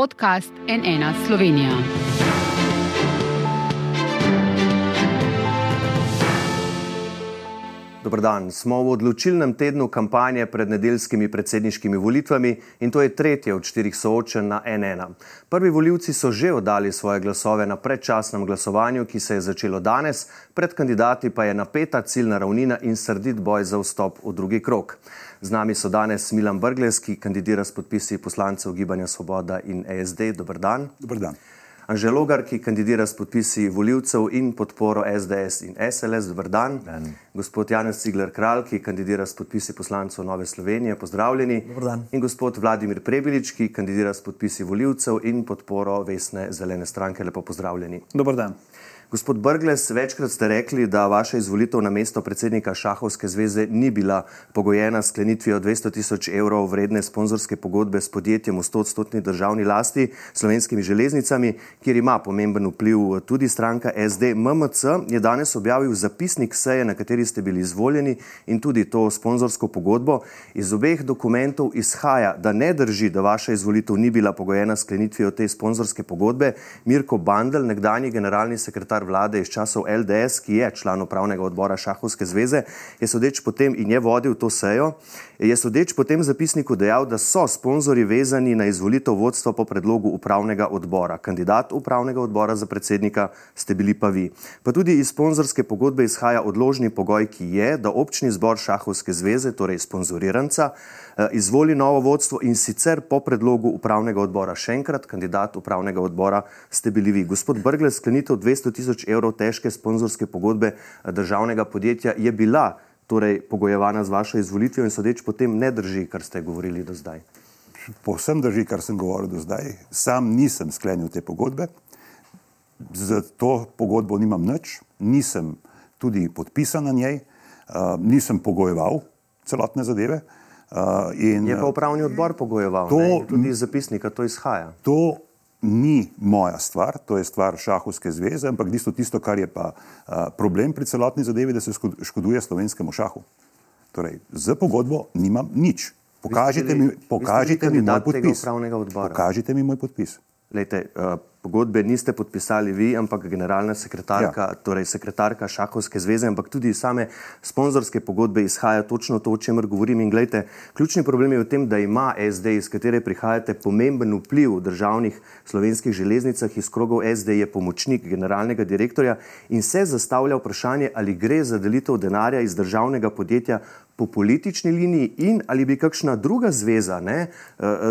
podcast NN Slovenija. Dobrodan. Smo v odločilnem tednu kampanje pred nedeljskimi predsedniškimi volitvami in to je tretje od štirih soočen na NN. Prvi voljivci so že oddali svoje glasove na predčasnem glasovanju, ki se je začelo danes, pred kandidati pa je napeta ciljna ravnina in srdit boj za vstop v drugi krok. Z nami so danes Milan Brgles, ki kandidira s podpisi poslancev Gibanja Svoboda in ESD. Dobrodan. Dobrodan. Anžel Logar, ki kandidira s podpisi voljivcev in podporo SDS in SLS, dobr dan. dan. Gospod Janez Cigler Kralj, ki kandidira s podpisi poslancev Nove Slovenije, pozdravljeni. In gospod Vladimir Prebilič, ki kandidira s podpisi voljivcev in podporo Vesne zelene stranke, lepo pozdravljeni. Dobr dan. Gospod Brgles, večkrat ste rekli, da vaša izvolitev na mesto predsednika Šahovske zveze ni bila pogojena s sklenitvijo 200 tisoč evrov vredne sponzorske pogodbe s podjetjem v 100-odstotni državni lasti, slovenskimi železnicami, kjer ima pomemben vpliv tudi stranka SD. MMC je danes objavil zapisnik seje, na kateri ste bili izvoljeni in tudi to sponzorsko pogodbo. Iz obeh dokumentov izhaja, da ne drži, da vaša izvolitev ni bila pogojena s sklenitvijo te sponzorske pogodbe. Mirko Bandel, nekdani generalni sekretar vlade iz časov LDS, ki je član upravnega odbora Šahovske zveze, je sodeč potem in je vodil to sejo, je sodeč potem zapisniku dejal, da so sponzori vezani na izvolitev vodstva po predlogu upravnega odbora. Kandidat upravnega odbora za predsednika ste bili pa vi. Pa tudi iz sponzorske pogodbe izhaja odložni pogoj, ki je, da občni zbor Šahovske zveze, torej sponzoriranca, izvoli novo vodstvo in sicer po predlogu upravnega odbora. Še enkrat, kandidat upravnega odbora ste bili vi. Gospod Brgles, sklenitev 200 tisoč evrov težke sponzorske pogodbe državnega podjetja je bila torej pogojevana z vašo izvolitvijo in sodeč potem ne drži, kar ste govorili do zdaj. Povsem drži, kar sem govoril do zdaj. Sam nisem sklenil te pogodbe, za to pogodbo nimam nič, nisem tudi podpisan na njej, uh, nisem pogojeval celotne zadeve. Uh, in, je pa upravni odbor pogojeval, to, ne? tudi iz zapisnika to izhaja. To ni moja stvar, to je stvar Šahovske zveze, ampak tisto, tisto kar je pa uh, problem pri celotni zadevi, da se škoduje slovenskemu šahu. Torej, z pogodbo nimam nič. Pokažite mi, pokažite mi moj podpis. Pokažite mi moj podpis. Lejte, uh, pogodbe niste podpisali vi, ampak generalna sekretarka, ja. torej sekretarka Šahovske zveze, ampak tudi same sponzorske pogodbe izhaja točno to, o čemer govorim. In gledajte, ključni problem je v tem, da ima SD, iz katere prihajate, pomemben vpliv v državnih slovenskih železnicah, iz krogov SD je pomočnik generalnega direktorja in se zastavlja vprašanje, ali gre za delitev denarja iz državnega podjetja po politični liniji in ali bi kakšna druga zveza ne,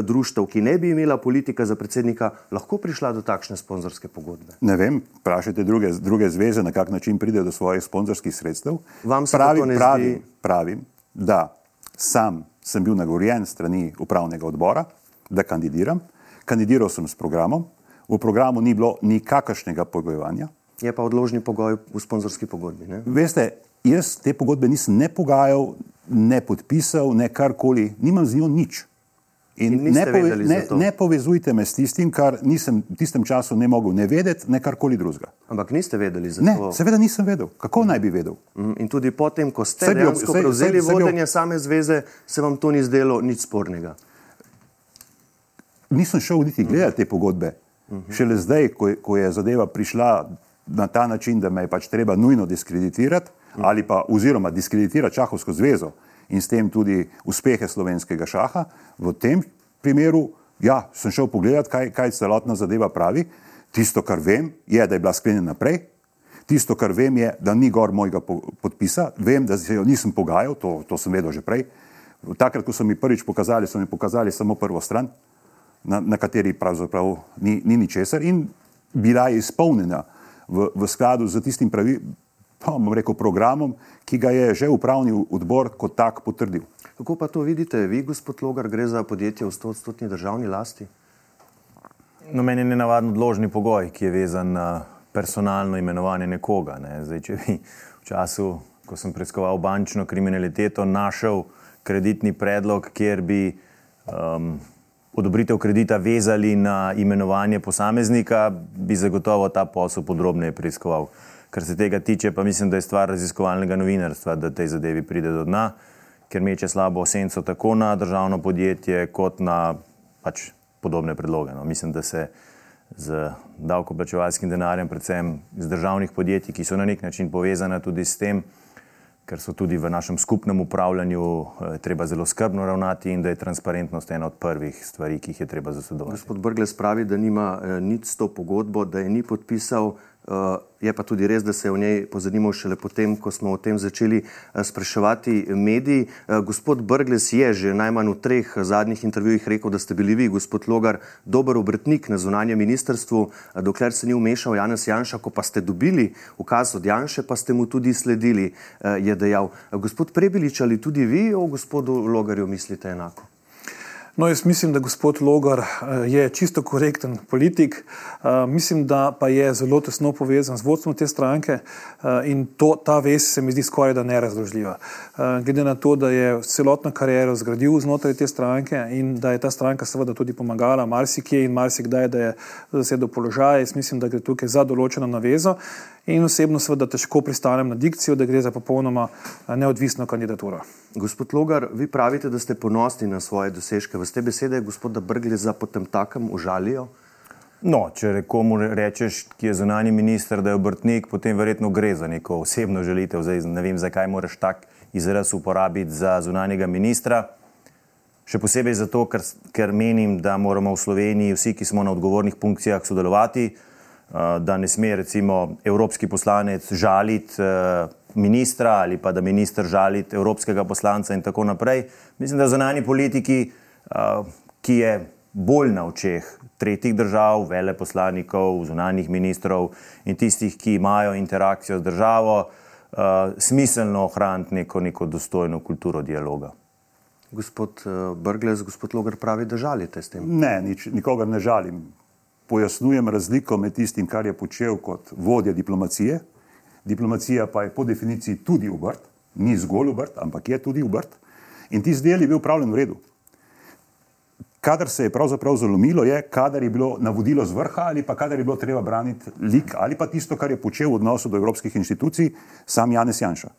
društev, ki ne bi imela politika za predsednika, lahko prišla do takšne sponzorske pogodbe? Ne vem, vprašajte druge, druge zveze, na kak način pridejo do svojih sponzorskih sredstev. Vam se pravim, to ne pravim, zdi? pravim, da sam sem bil nagovorjen strani upravnega odbora, da kandidiram. Kandidiral sem s programom, v programu ni bilo nikakršnega pogojevanja. Je pa odložni pogoj v sponzorski pogodbi. Ne? Veste, jaz te pogodbe nisem ne pogajal, ne podpisal, ne karkoli, nimam z njo nič. In, In ne, pove, ne, ne povezujte me s tistim, kar nisem v tistem času ne mogel ne vedeti, ne karkoli drugega. Ampak niste vedeli za Ne, to. seveda nisem vedel. Kako naj bi vedel? Mhm. In tudi potem, ko ste Saj bi ob- dejansko saj- prevzeli bi ob- vodenje same zveze, se vam to ni zdelo nič spornega. Nisem šel niti gledati te pogodbe. Šele zdaj, ko je, ko je zadeva prišla na ta način, da me je pač treba nujno diskreditirati, ali pa oziroma diskreditirati Šahovsko zvezo in s tem tudi uspehe slovenskega šaha, v tem primeru, ja, sem šel pogledati, kaj, kaj celotna zadeva pravi. Tisto, kar vem, je, da je bila sklenjena prej. Tisto, kar vem, je, da ni gor mojega po- podpisa. Vem, da se jo nisem pogajal, to, to sem vedel že prej. Takrat, ko so mi prvič pokazali, so mi pokazali samo prvo stran, na, na kateri pravzaprav ni, ni ničesar in bila je izpolnjena v, v skladu z tistim pravi, pa bom rekel, programom, ki ga je že upravni odbor kot tak potrdil. Kako pa to vidite vi, gospod Logar, gre za podjetje v 100-odstotni državni lasti? No, meni je nenavaden odložni pogoj, ki je vezan na personalno imenovanje nekoga. Ne. Zdaj, če bi v času, ko sem preiskoval bančno kriminaliteto, našel kreditni predlog, kjer bi um, odobritev kredita vezali na imenovanje posameznika, bi zagotovo ta posel podrobneje preiskoval. Kar se tega tiče, pa mislim, da je stvar raziskovalnega novinarstva, da tej zadevi pride do dna, ker meče slabo senco tako na državno podjetje, kot na pač podobne predloge. No. Mislim, da se z davkoplačevalskim denarjem, predvsem iz državnih podjetij, ki so na nek način povezana tudi s tem, ker so tudi v našem skupnem upravljanju eh, treba zelo skrbno ravnati in da je transparentnost ena od prvih stvari, ki jih je treba zasledovati. Gospod Brgles pravi, da nima eh, nič s to pogodbo, da je ni podpisal. Uh, je pa tudi res, da se je o njej pozanimal šele potem, ko smo o tem začeli uh, spraševati mediji. Uh, gospod Brgles je že najmanj v treh zadnjih intervjujih rekel, da ste bili vi, gospod Logar, dober obratnik na zunanjem ministrstvu, dokler se ni umešal Janez Janša, ko pa ste dobili ukaz od Janše, pa ste mu tudi sledili, je dejal. Gospod Prebilič, ali tudi vi o gospodu Logarju mislite enako? No, jaz mislim, da gospod Logar eh, je čisto korekten politik. Eh, mislim, da pa je zelo tesno povezan z vodstvom te stranke eh, in to, ta vez se mi zdi skoraj da nerazložljiva. Glede na to, da je celotno kariero zgradil znotraj te stranke in da je ta stranka seveda tudi pomagala marsikje in marsikdaj, da je zasedel položaj, jaz mislim, da gre tukaj za določeno navezo in osebno seveda težko pristanem na dikcijo, da gre za popolnoma neodvisno kandidaturo. Gospod Logar, vi pravite, da ste ponosni na svoje dosežke. Vas te besede gospoda Brgleza potem takem užalijo? No, če komu rečeš, ki je zunani minister, da je obrtnik, potem verjetno gre za neko osebno želitev. Zdaj, ne vem, zakaj moraš tak izraz uporabiti za zunanjega ministra. Še posebej zato, ker, ker menim, da moramo v Sloveniji vsi, ki smo na odgovornih funkcijah, sodelovati. Eh, da ne sme recimo evropski poslanec žaliti eh, ministra ali pa da minister žaliti evropskega poslanca in tako naprej. Mislim, da zunani politiki, eh, ki je bolj na očeh tretjih držav, veleposlanikov, zunanjih ministrov in tistih, ki imajo interakcijo z državo, smiselno ohraniti neko, neko dostojno kulturo dialoga. Gospod Brgles, gospod Logar pravi, da žalite s tem. Ne, nič, nikogar ne žalim pojasnjujem razliko med tistim, kar je počel kot vodja diplomacije. Diplomacija pa je po definiciji tudi obrt, ni zgolj obrt, ampak je tudi obrt. In ti zdel je bil upravljen v redu. Kadar se je pravzaprav zalomilo, je, kadar je bilo navodilo z vrha ali pa kadar je bilo treba braniti lik ali pa tisto, kar je počel v odnosu do evropskih inštitucij, sam Janez Janša.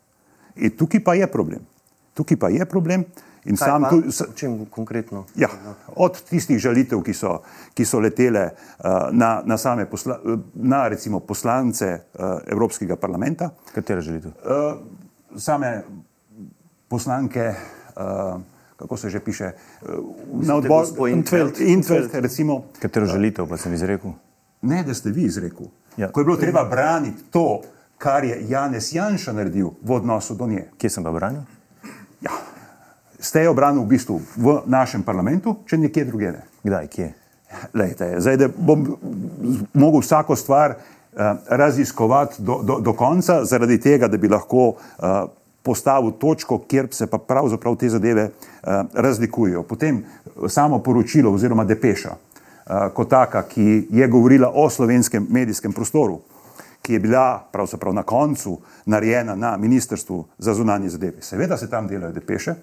In tukaj pa je problem. Tukaj pa je problem. In Kaj sam tudi. Čem konkretno? Ja, od tistih žalitev, ki so, ki so letele uh, na, na same posla, na, recimo, poslance uh, Evropskega parlamenta. Katere žalitev? Uh, same poslanke, uh, kako se že piše, uh, na odboru Intveld. Katero žalitev pa sem izrekel? Ne, da ste vi izrekel. Ja. Ko je bilo treba braniti to, kar je Janez Janša naredil v odnosu do nje. Kje sem pa branil? Ja ste jo branili v bistvu v našem parlamentu, če nekje drugje ne. Kdaj, kje? Lejte, zdaj, da bom mogel vsako stvar uh, raziskovati do, do, do konca, zaradi tega, da bi lahko uh, postavil točko, kjer se pa pravzaprav te zadeve uh, razlikujejo. Potem samo poročilo oziroma depeša, uh, kot taka, ki je govorila o slovenskem medijskem prostoru, ki je bila pravzaprav na koncu narejena na Ministrstvu za zunanje zadeve. Seveda se tam delajo depeše,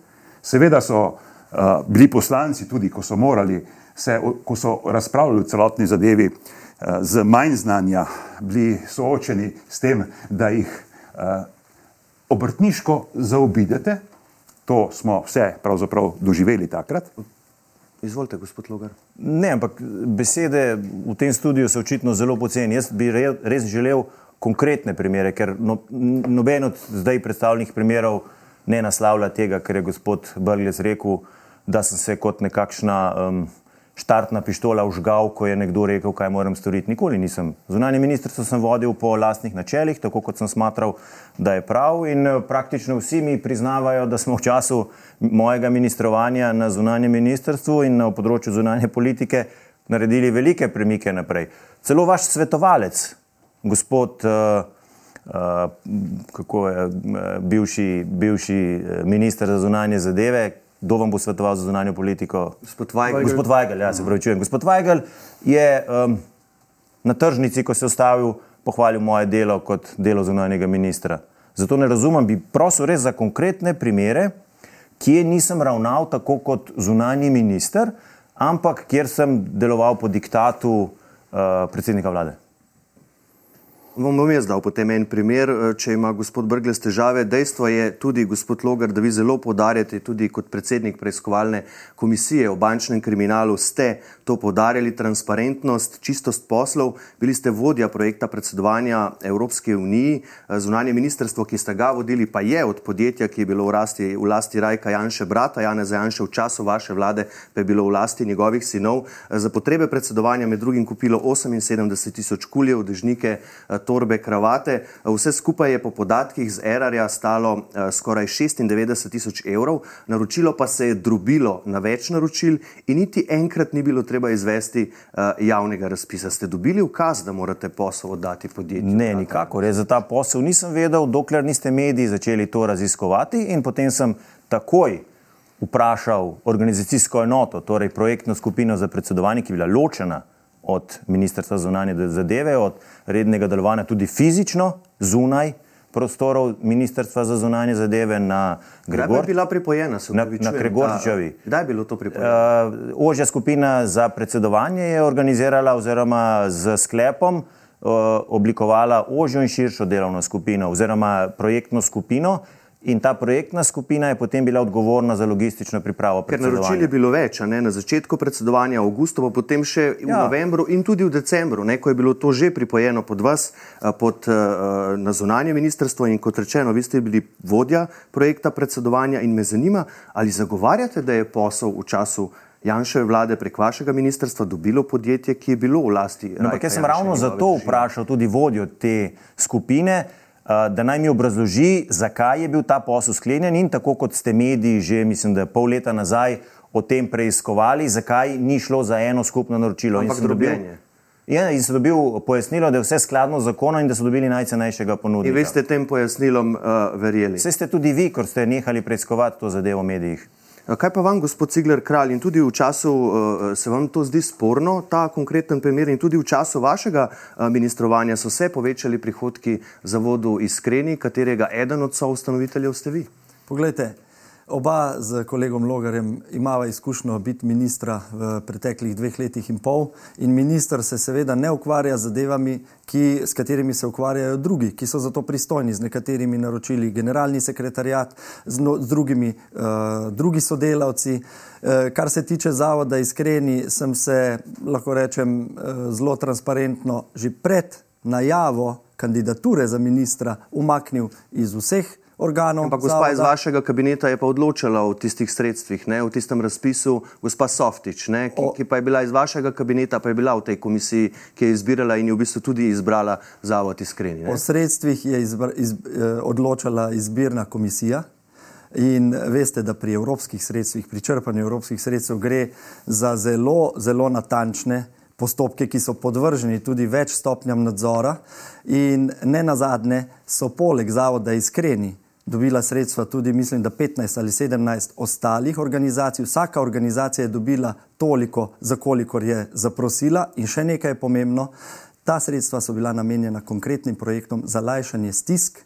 Seveda so uh, bili poslanci tudi, ko so morali, se, ko so razpravljali o celotni zadevi, uh, z manj znanja, bili soočeni s tem, da jih uh, obrtniško zaobidete. To smo vse pravzaprav doživeli takrat. Izvolite, gospod Logar. Ne, ampak besede v tem studiu so očitno zelo poceni. Jaz bi res želel konkretne primere, ker no, noben od zdaj predstavljenih primerov ne naslavlja tega, kar je gospod Brgles rekel, da sem se kot nekakšna um, štartna pištola užgal, ko je nekdo rekel, kaj moram storiti. Nikoli nisem. Zunanje ministrstvo sem vodil po lastnih načelih, tako kot sem smatral, da je prav in uh, praktično vsi mi priznavajo, da smo v času mojega ministrovanja na zunanjem ministrstvu in na področju zunanje politike naredili velike premike naprej. Celo vaš svetovalec, gospod uh, kako je uh, bivši, bivši minister za zunanje zadeve, kdo vam bo svetoval za zunanjo politiko? Gospod Weigl. Gospod Weigl, ja, se pravi, čujem. Gospod Weigl je um, na tržnici, ko se je ustavil, pohvalil moje delo kot delo zunanjega ministra. Zato ne razumem, bi prosil res za konkretne primere, kje nisem ravnal tako kot zunanji minister, ampak kjer sem deloval po diktatu uh, predsednika vlade. Vam bom jaz dal potem en primer, eh, če ima gospod Brgles težave. Dejstvo je tudi, gospod Logar, da vi zelo podarjate, tudi kot predsednik preiskovalne komisije o bančnem kriminalu, ste to podarjali, transparentnost, čistost poslov. Bili ste vodja projekta predsedovanja Evropske unije, eh, zunanje ministrstvo, ki ste ga vodili, pa je od podjetja, ki je bilo v lasti, v lasti Rajka Janše, brata Janeza Janše, v času vaše vlade pa je bilo v lasti njegovih sinov. Eh, za potrebe predsedovanja med drugim kupilo 78 tisoč kuljev, dežnike, torbe, kravate. Vse skupaj je po podatkih z Erarja stalo uh, skoraj 96 tisoč evrov, naročilo pa se je drobilo na več naročil in niti enkrat ni bilo treba izvesti uh, javnega razpisa. Ste dobili ukaz, da morate posel oddati podjetju? Ne, nikakor. Jaz za ta posel nisem vedel, dokler niste mediji začeli to raziskovati in potem sem takoj vprašal organizacijsko enoto, torej projektno skupino za predsedovanje, ki je bila ločena od Ministrstva za zunanje zadeve, od rednega delovanja tudi fizično zunaj prostorov Ministrstva za zunanje zadeve na Gregorčičevi. Kdaj je bila pripojena? Na, na Gregorčičevi. Kdaj je bilo to pripojeno? Uh, ožja skupina za predsedovanje je organizirala oziroma z sklepom uh, oblikovala ožjo in širšo delovno skupino oziroma projektno skupino, In ta projektna skupina je potem bila odgovorna za logistično pripravo. Ker naročil je bilo več, ne? na začetku predsedovanja, v avgustu, pa potem še v ja. novembru in tudi v decembru, ne? ko je bilo to že pripojeno pod vas, pod, na zunanje ministrstvo. In kot rečeno, vi ste bili vodja projekta predsedovanja in me zanima, ali zagovarjate, da je posel v času. Janševe vlade prek vašega ministrstva dobilo podjetje, ki je bilo v lasti. No, ampak jaz sem ravno zato vprašal tudi vodjo te skupine, Eh, da naj mi obrazloži, zakaj je bil ta posel sklenjen in tako kot ste mediji že, mislim, da pol leta nazaj o tem preiskovali, zakaj ni šlo za eno skupno naročilo. Ampak drobljenje. Ja, in so dobil pojasnilo, da je vse skladno z zakonom in da so dobili najcenejšega ponudnika. In vi ste tem pojasnilom uh, verjeli? Vse ste tudi vi, ko ste nehali preiskovati to zadevo v medijih. Kaj pa vam, gospod Cigler Kralj, in tudi v času uh, se vam to zdi sporno, ta konkreten primer, in tudi v času vašega uh, ministrovanja so se povečali prihodki zavodu Iskreni, katerega eden od soustanoviteljev ste vi? Poglejte, Oba z kolegom Logarjem imava izkušnjo biti ministra v preteklih dveh letih in pol in minister se seveda ne ukvarja z zadevami, ki, s katerimi se ukvarjajo drugi, ki so za to pristojni, z nekaterimi naročili generalni sekretarjat, z, no, z drugimi uh, drugi sodelavci. Uh, kar se tiče zavoda iskreni, sem se, lahko rečem, uh, zelo transparentno že pred najavo kandidature za ministra umaknil iz vseh organov. Ampak gospa iz vašega kabineta je pa odločala o tistih sredstvih, ne, v tistem razpisu, gospa Softič, ne, ki, ki pa je bila iz vašega kabineta, pa je bila v tej komisiji, ki je izbirala in je v bistvu tudi izbrala zavod iskreni. Ne. O sredstvih je izbr, iz, eh, odločala izbirna komisija. In veste, da pri evropskih sredstvih, pri črpanju evropskih sredstev, gre za zelo, zelo natančne postopke, ki so podvrženi tudi več stopnjam nadzora, in ne nazadnje so poleg zavoda iskreni dobila sredstva tudi, mislim, da 15 ali 17 ostalih organizacij. Vsaka organizacija je dobila toliko, za kolikor je zaprosila. In še nekaj je pomembno, ta sredstva so bila namenjena konkretnim projektom za lajšanje stisk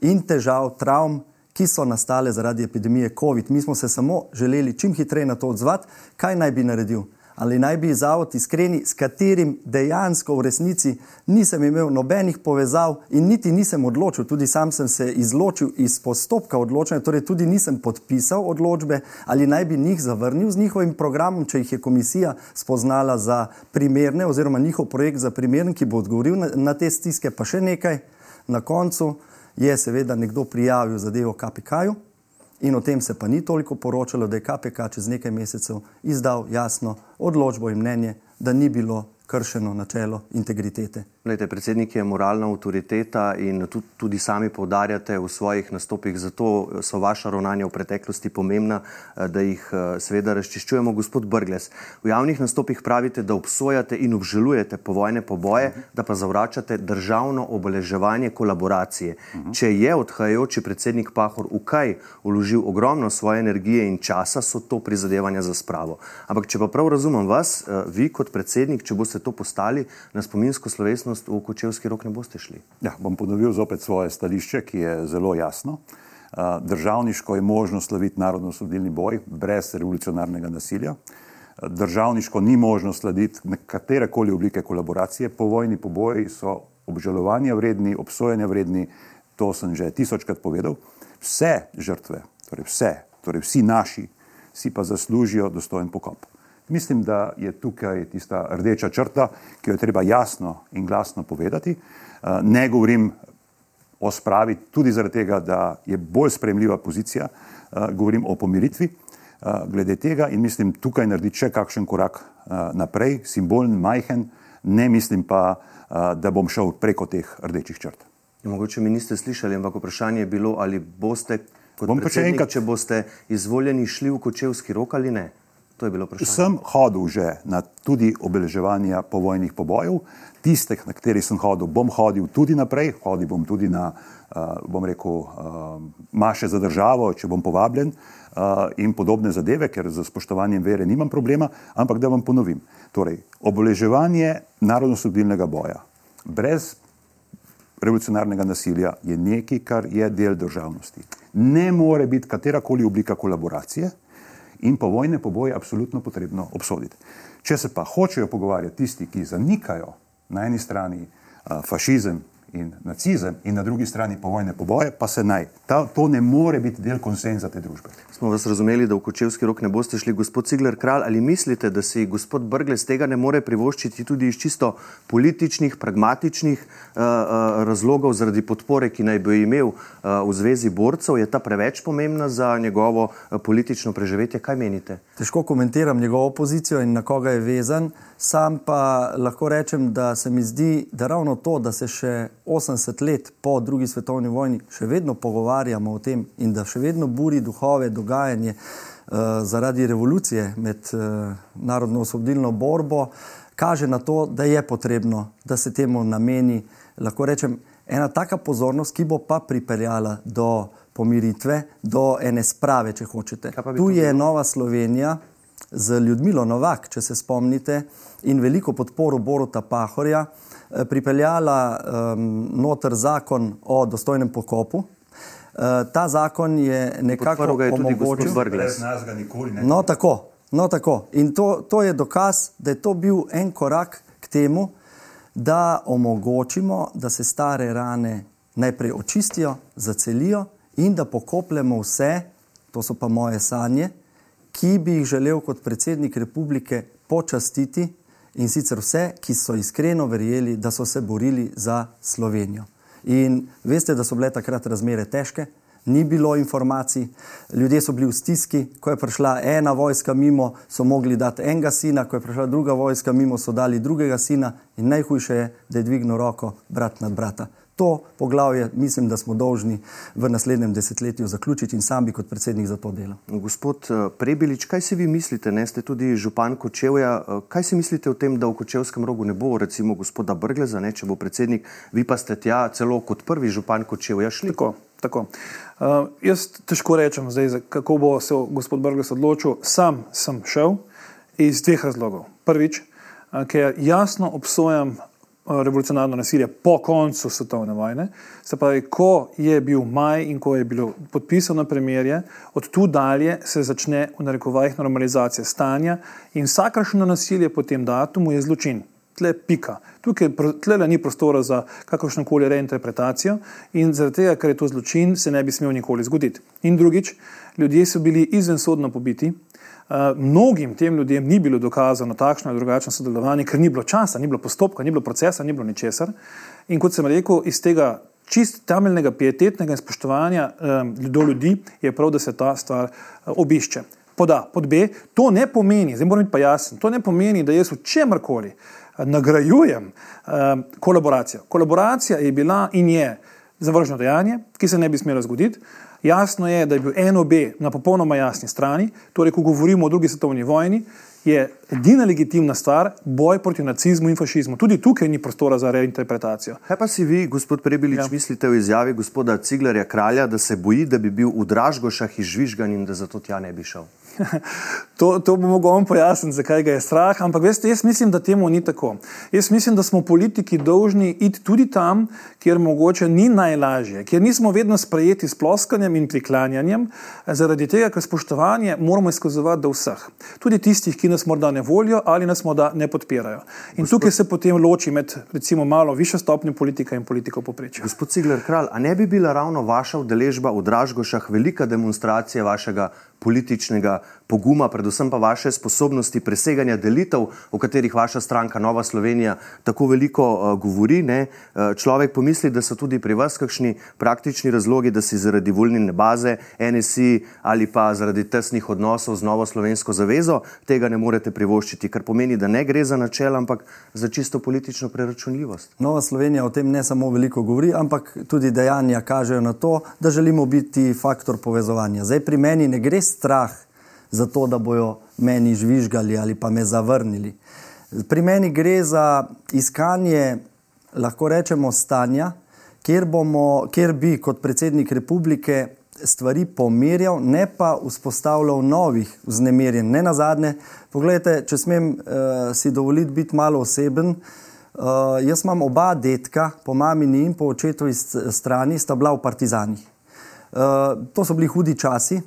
in težav, travm, ki so nastale zaradi epidemije COVID. Mi smo se samo želeli čim hitreje na to odzvati, kaj naj bi naredil ali naj bi zavod iskreni, s katerim dejansko v resnici nisem imel nobenih povezav in niti nisem odločil, tudi sam sem se izločil iz postopka odločanja, torej tudi nisem podpisal odločbe, ali naj bi njih zavrnil z njihovim programom, če jih je komisija spoznala za primerne oziroma njihov projekt za primeren, ki bo odgovoril na, na te stiske, pa še nekaj. Na koncu je seveda nekdo prijavil zadevo KPK-ju. In o tem se pa ni toliko poročalo, da je KPK čez nekaj mesecev izdal jasno odločbo in mnenje, da ni bilo kršeno načelo integritete. Lejte, predsednik je moralna avtoriteta in tudi, tudi sami povdarjate v svojih nastopih, zato so vaša ravnanja v preteklosti pomembna, eh, da jih eh, seveda razčiščujemo. Gospod Brgles, v javnih nastopih pravite, da obsojate in obžalujete povojne poboje, uh -huh. da pa zavračate državno obeleževanje kolaboracije. Uh -huh. Če je odhajajoči predsednik Pahor v kaj vložil ogromno svoje energije in časa, so to prizadevanja za spravo. Ampak če pa prav razumem vas, eh, vi kot predsednik, če boste to postali na spominsko slovesnost, varnost v Kočevski rok ne boste šli. Ja, bom ponovil zopet svoje stališče, ki je zelo jasno. Državniško je možno slaviti narodno-sodilni boj brez revolucionarnega nasilja. Državniško ni možno slediti katere koli oblike kolaboracije. Povojni poboji so obžalovanja vredni, obsojanja vredni, to sem že tisočkrat povedal. Vse žrtve, torej vse, torej vsi naši, si pa zaslužijo dostojen pokop. Mislim, da je tukaj tista rdeča črta, ki jo je treba jasno in glasno povedati. Eh, ne govorim o spravi tudi zaradi tega, da je bolj sprejemljiva pozicija, eh, govorim o pomiritvi eh, glede tega in mislim tukaj narediti še kakšen korak naprej, simbolen, majhen, ne mislim pa, da bom šel preko teh rdečih črt. Ja, mogoče mi niste slišali, ampak vprašanje je bilo, ali boste, kot bom enkrat, če boste izvoljeni, šli v kočevski rok ali ne. To je bilo vprašanje. Sem hodil že na tudi obeleževanja povojnih pobojev, tiste, na katerih sem hodil, bom hodil tudi naprej, hodil bom tudi na, uh, bom rekel, uh, maše za državo, če bom povabljen uh, in podobne zadeve, ker za spoštovanjem vere nimam problema, ampak da vam ponovim. Torej, obeleževanje narodno-sodilnega boja brez revolucionarnega nasilja je nekaj, kar je del državnosti. Ne more biti katerakoli oblika kolaboracije in povojne poboje absolutno potrebno obsoditi. Če se pa hočejo pogovarjati tisti, ki zanikajo na eni strani fašizem in nacizem, in na drugi strani povojne poboje, pa se naj. Ta, to ne more biti del konsenza te družbe. Smo vas razumeli, da v kočevski rok ne boste šli, gospod Cigler Kralj, ali mislite, da si gospod Brgles tega ne more privoščiti tudi iz čisto političnih, pragmatičnih uh, uh, razlogov zaradi podpore, ki naj bi imel uh, v zvezi borcev? Je ta preveč pomembna za njegovo uh, politično preživetje? Kaj menite? Težko komentiram njegovo pozicijo in na koga je vezan. Sam pa lahko rečem, da se mi zdi, da ravno to, da se še 80 let po drugi svetovni vojni še vedno pogovarjamo o tem in da še vedno buri duhove dogajanje uh, zaradi revolucije med uh, narodno-osvobodilno borbo, kaže na to, da je potrebno, da se temu nameni, lahko rečem, ena taka pozornost, ki bo pa pripeljala do pomiritve, do ene sprave, če hočete. Tu je Nova Slovenija z Ljudmilo Novak, če se spomnite, in veliko podporo Boruta Pahorja, eh, pripeljala um, noter zakon o dostojnem pokopu. Uh, ta zakon je nekako omogočil, da no, tako, no, tako. In to, to je dokaz, da je to bil en korak k temu, da omogočimo, da se stare rane najprej očistijo, zacelijo in da pokopljemo vse, to so pa moje sanje, ki bi jih želel kot predsednik republike počastiti in sicer vse, ki so iskreno verjeli, da so se borili za Slovenijo. In veste, da so bile takrat razmere težke, ni bilo informacij, ljudje so bili v stiski, ko je prišla ena vojska mimo, so mogli dati enega sina, ko je prišla druga vojska mimo, so dali drugega sina in najhujše je, da je dvignil roko brat nad brata. To poglavje mislim, da smo dolžni v naslednjem desetletju zaključiti in sam bi kot predsednik za to delal. Gospod eh, Prebilič, kaj si vi mislite, ne ste tudi župan Kočevja, eh, kaj si mislite o tem, da v Kočevskem rogu ne bo recimo gospoda Brgleza, ne, če bo predsednik, vi pa ste tja celo kot prvi župan Kočevja šli? Tako, tako. Uh, jaz težko rečem zdaj, kako bo se gospod Brglez odločil. Sam sem šel iz dveh razlogov. Prvič, uh, ker jasno obsojam revolucionarno nasilje po koncu svetovne vojne. Se pravi, ko je bil maj in ko je bilo podpisano premirje, od tu dalje se začne v narekovajih normalizacija stanja in vsakršno nasilje po tem datumu je zločin. Tle pika. Tukaj tle ni prostora za kakršno koli reinterpretacijo in zaradi tega, ker je to zločin, se ne bi smel nikoli zgoditi. In drugič, ljudje so bili izvensodno pobiti, Eh, mnogim tem ljudem ni bilo dokazano takšno ali drugačno sodelovanje, ker ni bilo časa, ni bilo postopka, ni bilo procesa, ni bilo ničesar. In kot sem rekel, iz tega čist temeljnega pietetnega in spoštovanja um, do ljudi je prav, da se ta stvar uh, obišče. Pod A, pod B, to ne pomeni, zdaj moram biti pa jasen, to ne pomeni, da jaz v čemrkoli nagrajujem um, kolaboracijo. Kolaboracija je bila in je zavrženo dejanje, ki se ne bi smelo zgoditi. Jasno je, da je bil NOB na popolnoma jasni strani, torej, ko govorimo o drugi svetovni vojni, je edina legitimna stvar boj proti nacizmu in fašizmu. Tudi tukaj ni prostora za reinterpretacijo. Kaj pa si vi, gospod Prebilič, ja. mislite o izjavi gospoda Ciglarja Kralja, da se boji, da bi bil v Dražgošah izžvižgan in da zato tja ne bi šel? To, to bo mogel on pojasniti, zakaj ga je strah. Ampak veste, jaz mislim, da temu ni tako. Jaz mislim, da smo politiki dolžni iti tudi tam, kjer mogoče ni najlažje, kjer nismo vedno sprejeti s ploskanjem in priklanjanjem, zaradi tega, ker spoštovanje moramo izkazovati do vseh. Tudi tistih, ki nas morda ne volijo ali nas morda ne podpirajo. In Gospod... tukaj se potem loči med recimo malo više stopnje politika in politikov poprečja. Gospod Cigler Kralj, a ne bi bila ravno vaša udeležba v Dražgošah velika demonstracija vašega političnega poguma, predvsem pa vaše sposobnosti preseganja delitev, o katerih vaša stranka Nova Slovenija tako veliko uh, govori. Ne? Uh, človek pomisli, da so tudi pri vas kakšni praktični razlogi, da si zaradi volilne baze NSI ali pa zaradi tesnih odnosov z Novo Slovensko zavezo tega ne morete privoščiti, kar pomeni, da ne gre za načel, ampak za čisto politično preračunljivost. Nova Slovenija o tem ne samo veliko govori, ampak tudi dejanja kažejo na to, da želimo biti faktor povezovanja. Zdaj pri meni ne gre strah za to, da bojo meni žvižgali ali pa me zavrnili. Pri meni gre za iskanje, lahko rečemo, stanja, kjer, bomo, kjer bi kot predsednik republike stvari pomirjal, ne pa vzpostavljal novih vznemirjenj. Ne na zadnje, pogledajte, če smem uh, si dovoliti biti malo oseben. Uh, jaz imam oba detka, po mamini in po očetovi strani, sta bila v Partizanih. Uh, to so bili hudi časi,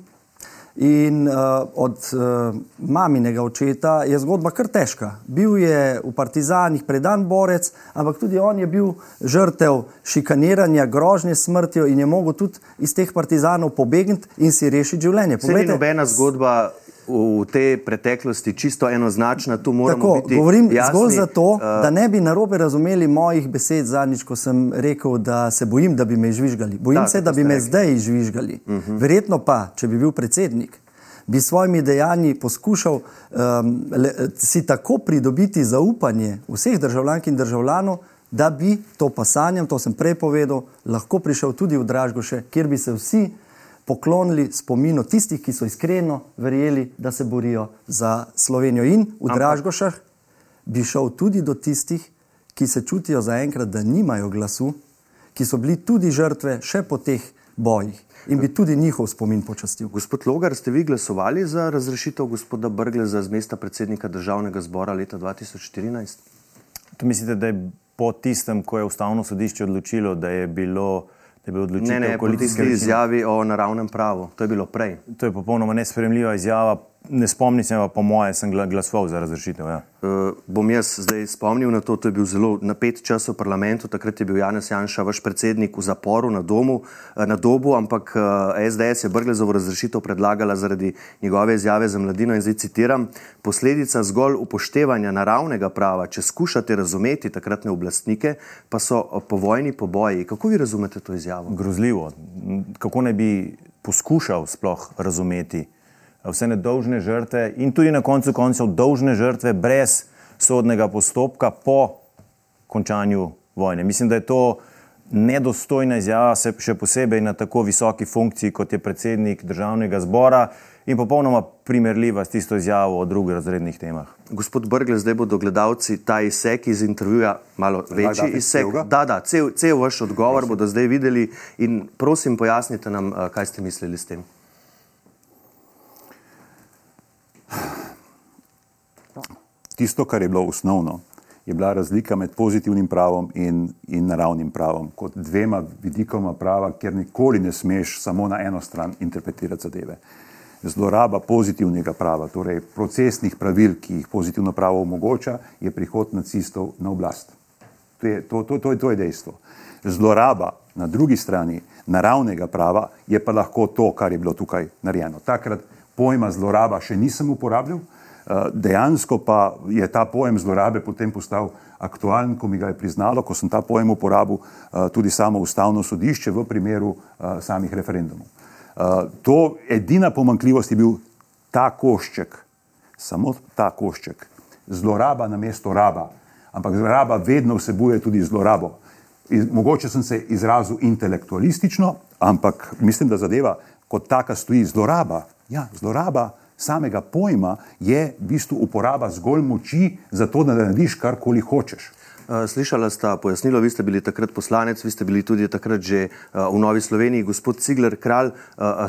In uh, od uh, maminega očeta je zgodba kar težka. Bil je v Partizanih predan borec, ampak tudi on je bil žrtev šikaniranja, grožnje smrtjo in je mogel tudi iz teh Partizanov pobegniti in si rešiti življenje. Poglejte, nobena zgodba v tej preteklosti čisto enoznačna, Tako, biti. Govorim jasni, zgolj zato, uh, da ne bi narobe razumeli mojih besed zadnjič, ko sem rekel, da se bojim, da bi me žvižgali. Bojim da, se, da bi me rekli. zdaj žvižgali. Uh mhm. -huh. Verjetno pa, če bi bil predsednik, bi s svojimi dejanji poskušal um, le, si tako pridobiti zaupanje vseh državljank in državljanov, da bi to pa sanjam, to sem prej povedal, lahko prišel tudi v Dražgoše, kjer bi se vsi poklonili spominu tistih, ki so iskreno verjeli, da se borijo za Slovenijo. In v Dražgošah bi šel tudi do tistih, ki se čutijo zaenkrat, da nimajo glasu, ki so bili tudi žrtve še po teh bojih. In bi tudi njihov spomin počastil. Gospod Logar, ste vi glasovali za razrešitev gospoda Brgle za mesta predsednika državnega zbora leta 2014? To mislite, da je po tistem, ko je ustavno sodišče odločilo, da je bilo da bi odločili o koalicijski izjavi o naravnem pravu. To je bilo prej. To je popolnoma nespremljiva izjava. Ne spomnim se, po moje sem glasoval za razrešitev. Ja. Uh, bom jaz zdaj spomnil na to, to je bil zelo napet čas v parlamentu, takrat je bil Janez Janša, vaš predsednik, v zaporu na, domu, uh, na dobu, ampak uh, eh, SDS je Brglezovo razrešitev predlagala zaradi njegove izjave za mladino in zdaj citiram, posledica zgolj upoštevanja naravnega prava, če skušate razumeti takratne oblastnike, pa so povojni poboji. Kako vi razumete to izjavo? Grozljivo. Kako ne bi poskušal sploh razumeti? Vse nedolžne žrtve in tudi na koncu koncev dolžne žrtve brez sodnega postopka po končanju vojne. Mislim, da je to nedostojna izjava, še posebej na tako visoki funkciji, kot je predsednik državnega zbora in popolnoma primerljiva s tisto izjavo o drugih razrednih temah. Gospod Brgle, zdaj bodo gledalci ta izsek iz intervjuja, malo večji izsek. Da, da, cel, cel vaš odgovor bodo zdaj videli in prosim, pojasnite nam, eh, kaj ste mislili s tem. Tisto, kar je bilo osnovno, je bila razlika med pozitivnim pravom in, in naravnim pravom, kot dvema vidikoma prava, kjer nikoli ne smeš samo na eno stran interpretirati zadeve. Zloraba pozitivnega prava, torej procesnih pravil, ki jih pozitivno pravo omogoča, je prihod nacistov na oblast. To je, to, to, to, to je dejstvo. Zloraba na drugi strani naravnega prava je pa lahko to, kar je bilo tukaj narejeno. Takrat pojma zloraba še nisem uporabljal, eh, dejansko pa je ta pojem zlorabe potem postal aktualen, ko mi ga je priznalo, ko sem ta pojem uporabil eh, tudi samo ustavno sodišče v primeru eh, samih referendumov. To edina pomankljivost je bil ta košček, samo ta košček, zloraba na mesto raba, ampak raba vedno vsebuje tudi zlorabo. Mogoče sem se izrazil intelektualistično, ampak mislim, da zadeva kot taka stoji zloraba, Ja, zloraba samega pojma je v bistvu uporaba zgolj moči za to, da narediš karkoli hočeš. Slišala sta pojasnilo, vi ste bili takrat poslanec, vi ste bili tudi takrat že v Novi Sloveniji. Gospod Cigler Kralj,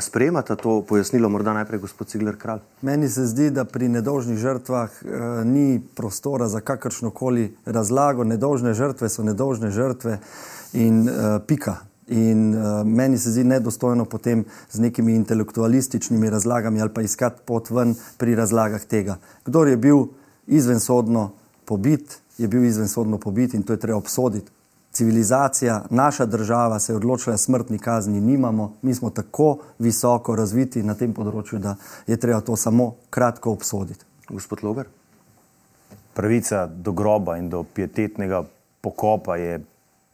sprejemate to pojasnilo, morda najprej gospod Cigler Kralj? Meni se zdi, da pri nedolžnih žrtvah ni prostora za kakršno koli razlago. Nedolžne žrtve so nedolžne žrtve in pika. In uh, meni se zdi nedostojno potem z nekimi intelektualističnimi razlagami ali pa iskati pot ven pri razlagah tega. Kdor je bil izvensodno pobit, je bil izvensodno pobit in to je treba obsoditi. Civilizacija, naša država se je odločila, smrtni kazni nimamo, mi smo tako visoko razviti na tem področju, da je treba to samo kratko obsoditi. Gospod Logar? Pravica do groba in do pietetnega pokopa je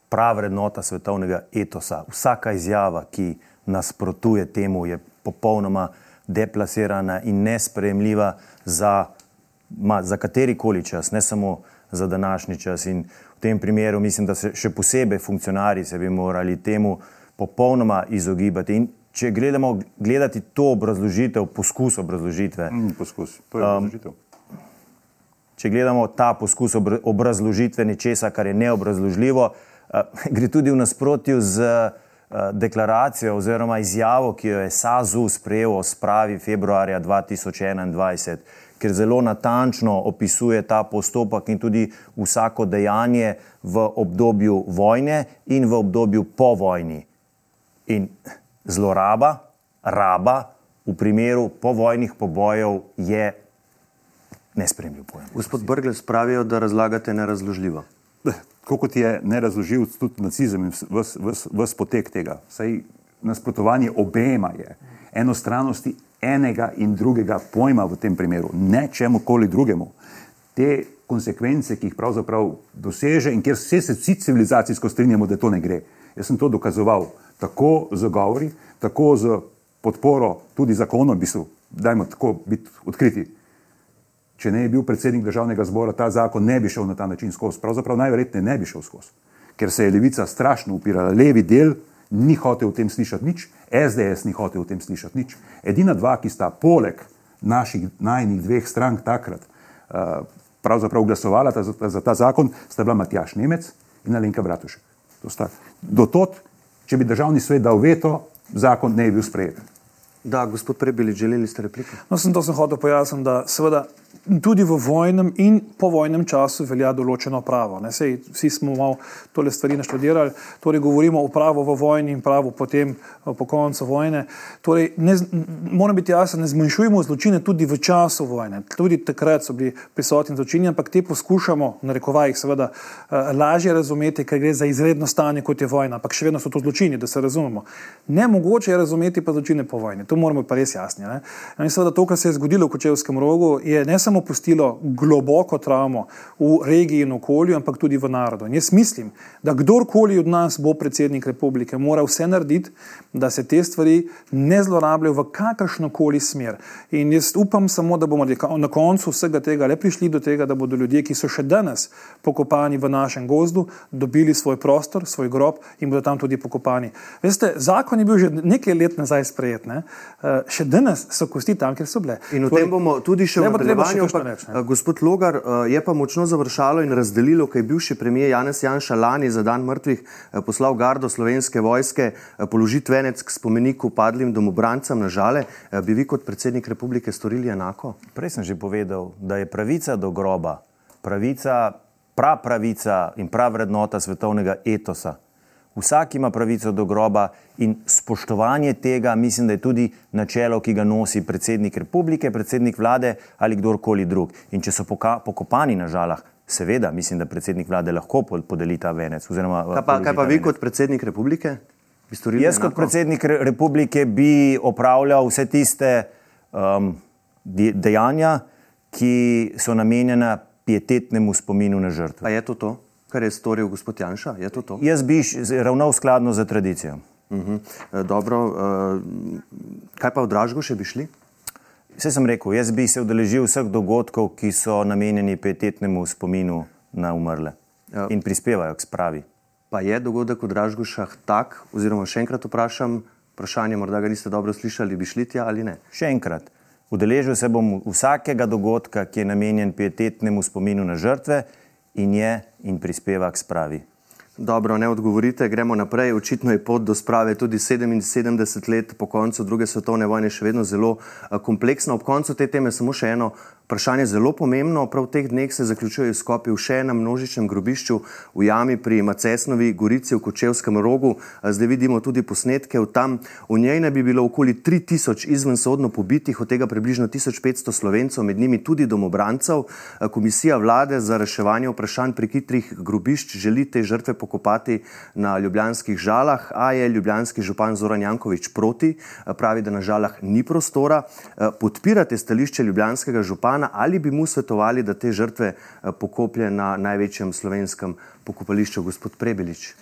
prava vrednota svetovnega etosa. Vsaka izjava, ki nasprotuje temu, je popolnoma deplasirana in nespremljiva za, ma, za katerikoli čas, ne samo za današnji čas. In v tem primeru mislim, da se še posebej funkcionarji se bi morali temu popolnoma izogibati. In če gledamo gledati to obrazložitev, poskus obrazložitve. Mm, poskus, to je um, obrazložitev. Um, če gledamo ta poskus obrazložitve nečesa, kar je neobrazložljivo, gre tudi v nasprotju z eh, deklaracijo oziroma izjavo, ki jo je SAZU sprejel o spravi februarja 2021, ker zelo natančno opisuje ta postopek in tudi vsako dejanje v obdobju vojne in v obdobju po vojni. In zloraba, raba v primeru povojnih pobojev je nespremljiv pojem. Gospod Brgles pravijo, da razlagate nerazložljivo kot je ne razložil tudi nacizem in vse potek tega. Saj nasprotovanje obema je enostranosti enega in drugega pojma v tem primeru, ne čemu koli drugemu. Te konsekvence, ki jih pravzaprav doseže in kjer vse se civilizacijsko strinjamo, da to ne gre. Jaz sem to dokazoval tako z govori, tako z podporo tudi zakonom, v bistvu, dajmo tako biti odkriti če ne bi bil predsednik državnega zbora, ta zakon ne bi šel na ta način skozi. Pravzaprav najverjetneje ne bi šel skozi, ker se je levica strašno upirala. Levi del ni hotel o tem slišati nič, SDS ni hotel o tem slišati nič. Edina dva, ki sta poleg naših najnih dveh strank takrat uh, pravzaprav glasovala ta, za, za ta zakon, sta bila Matjaš Nemec in Alenka Bratušek. Do tot, če bi državni svet dal veto, zakon ne bi bil sprejet. Da, gospod Prebili, želeli ste repliko? No, sem to sem hotel pojasniti, da seveda tudi v vojnem in povojnem času velja določeno pravo. Sej, vsi smo malo tole stvari naštudirali, torej govorimo o pravu v vojni in pravu potem po koncu vojne. Torej, ne, moram biti jasen, ne zmanjšujemo zločine tudi v času vojne. Tudi takrat so bili prisotni zločini, ampak te poskušamo, na rekovajih, seveda, eh, lažje razumeti, ker gre za izredno stanje, kot je vojna, ampak še vedno so to zločini, da se razumemo. Nemogoče je razumeti pa zločine po vojni to moramo pa res jasni. Ne? In seveda to, kar se je zgodilo v Kočevskem rogu, je ne samo pustilo globoko travmo v regiji in okolju, ampak tudi v narodu. In jaz mislim, da kdorkoli od nas bo predsednik republike, mora vse narediti, da se te stvari ne zlorabljajo v kakršno koli smer. In jaz upam samo, da bomo na koncu vsega tega le prišli do tega, da bodo ljudje, ki so še danes pokopani v našem gozdu, dobili svoj prostor, svoj grob in bodo tam tudi pokopani. Veste, zakon je bil že nekaj let nazaj sprejet. Ne? uh, še danes so kosti tam, kjer so bile. In o tem bomo tudi še v nadaljevanju. Uh, gospod Logar uh, je pa močno završalo in razdelilo, kaj je bivši premijer Janez Janša lani za dan mrtvih uh, poslal gardo slovenske vojske položiti venec k spomeniku padlim domobrancem na žale. Bi vi kot predsednik republike storili enako? Prej sem že povedal, da je pravica do groba, pravica, pra pravica in prav vrednota svetovnega etosa vsak ima pravico do groba in spoštovanje tega, mislim, da je tudi načelo, ki ga nosi predsednik republike, predsednik vlade ali kdorkoli drug. In če so pokopani na žalah, seveda, mislim, da predsednik vlade lahko podeli ta venec. Oziroma, kaj pa, kaj pa vi kot predsednik republike? Jaz kot predsednik republike bi opravljal vse tiste um, dejanja, ki so namenjena pietetnemu spominu na žrtve. Pa je to to? Kar je storil gospod Janša? Je to to? Jaz bi ravnal skladno za tradicijo. Uh mhm. -huh. Dobro, uh, kaj pa v Dražgo še bi šli? Vse sem rekel, jaz bi se udeležil vseh dogodkov, ki so namenjeni pietetnemu spominu na umrle ja. in prispevajo k spravi. Pa je dogodek v Dražgošah tak, oziroma še enkrat vprašam, vprašanje, morda ga niste dobro slišali, bi šli tja ali ne? Še enkrat. Udeležil se bom vsakega dogodka, ki je namenjen pietetnemu spominu na žrtve in je in prispeva k spravi. Dobro, ne odgovorite, gremo naprej. Očitno je pot do sprave tudi 77 let po koncu druge svetovne vojne še vedno zelo kompleksna. Ob koncu te teme samo še eno Vprašanje je zelo pomembno. Prav v teh dneh se zaključujejo skopi v še enem množičnem grobišču v jami pri Macesnovi Gorici v Kočevskem rogu. Zdaj vidimo tudi posnetke od tam. V njej naj bi bilo okoli 3000 izvensodno pobitih, od tega približno 1500 slovencev, med njimi tudi domobrancev. Komisija vlade za reševanje vprašanj prekitrih grobišč želi te žrtve pokopati na ljubljanskih žalah, a je ljubljanski župan Zoran Jankovič proti, pravi, da na žalah ni prostora. Podpirate stališče ljubljanskega župana? Župana, ali bi mu svetovali, da te žrtve eh, pokoplje na največjem slovenskem pokopališču, gospod Prebelič?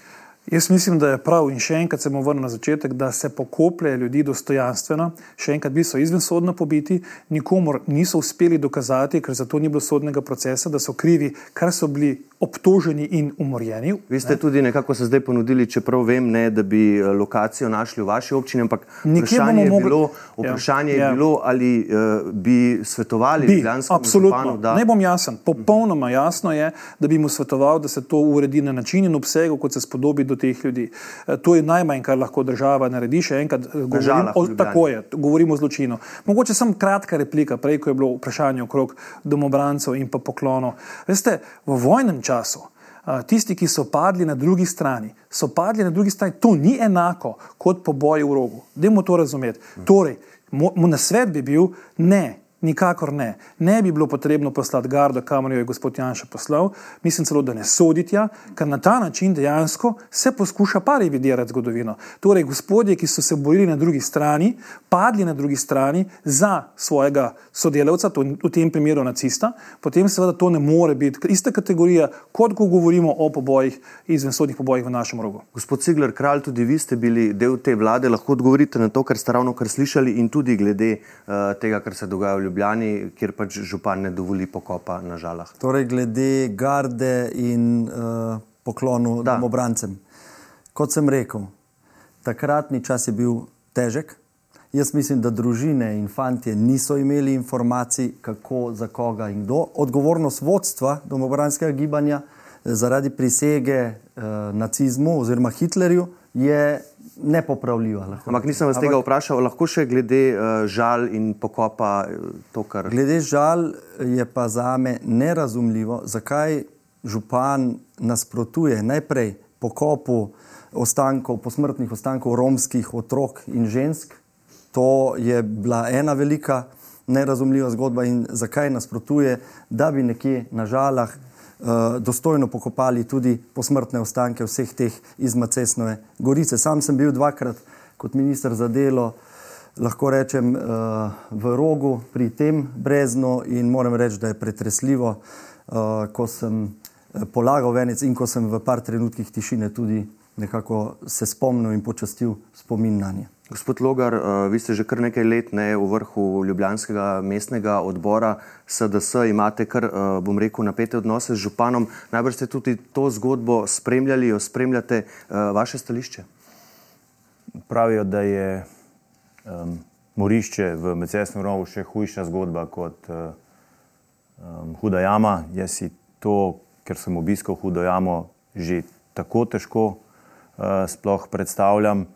Jaz mislim, da je prav in še enkrat se bomo vrnili na začetek, da se pokoplje ljudi dostojanstveno, še enkrat bi so izvensodno pobiti, nikomor niso uspeli dokazati, ker za to ni bilo sodnega procesa, da so krivi, kar so bili obtoženi in umorjeni. Vi ste ne? tudi nekako se zdaj ponudili, čeprav vem, ne, da bi eh, lokacijo našli v vaši občini, ampak vprašanje je, mogli... bilo, ja, vprašanje ja, je ja. bilo, ali uh, bi svetovali Ljubljanskemu županu. Da... Ne bom jasen, popolnoma jasno je, da bi mu svetoval, da se to uredi na način in obsegu, kot se spodobi do teh ljudi. Uh, to je najmanj, kar lahko država naredi. Še enkrat govorim o, tako je, govorimo o zločinu. Mogoče sem kratka replika, prej, ko je bilo vprašanje okrog domobrancev in pa poklonov. Veste, v vojnem času. Tisti, ki so padli na drugi strani, so padli na drugi strani. To ni enako kot po boju v rogu. Dajmo to razumeti. Torej, moj nasvet bi bil, ne, Nikakor ne. Ne bi bilo potrebno poslati gardo, kamor jo je gospod Janša poslal, mislim celo, da ne soditja, ker na ta način dejansko se poskuša pa revidirati zgodovino. Torej, gospodje, ki so se borili na drugi strani, padli na drugi strani za svojega sodelavca, to, v tem primeru nacista, potem seveda to ne more biti ista kategorija, kot ko govorimo o pobojih, izvensodnih pobojih v našem rogu. Gospod Cigler, kralj, tudi vi ste bili del te vlade, lahko odgovorite na to, kar ste ravno kar slišali in tudi glede uh, tega, kar se dogaja v Ljubljani. Kjer pač župan ne dovoli pokopa na žalah. Torej, glede garde in uh, poklonu domobrancem. Kot sem rekel, takratni čas je bil težek. Jaz mislim, da družine in fantje niso imeli informacij, kako, za koga in kdo. Odgovornost vodstva domobranskega gibanja eh, zaradi prisege eh, nacizmu oziroma Hitlerju je nepopravljiva. Ampak nisem vas Ampak, tega vprašal, lahko še glede uh, žal in pokopa eh, to, kar. Glede žal je pa za me nerazumljivo, zakaj župan nasprotuje najprej pokopu ostankov, posmrtnih ostankov romskih otrok in žensk. To je bila ena velika nerazumljiva zgodba in zakaj nasprotuje, da bi nekje na žalah dostojno pokopali tudi posmrtne ostanke vseh teh iz Macesnove gorice. Sam sem bil dvakrat kot minister za delo, lahko rečem, uh, v rogu pri tem breznu in moram reči, da je pretresljivo, uh, ko sem polagal venec in ko sem v par trenutkih tišine tudi nekako se spomnil in počastil spomin na nje. Gospod Logar, uh, vi ste že kar nekaj let ne, v vrhu Ljubljanskega mestnega odbora SDS, imate kar, uh, bom rekel, napete odnose z županom. Najbrž ste tudi to zgodbo spremljali, jo spremljate, uh, vaše stališče? Pravijo, da je um, morišče v Mecesnem rovu še hujša zgodba kot um, huda jama. Jaz si to, ker sem obiskal hudo jamo, že tako težko uh, sploh predstavljam.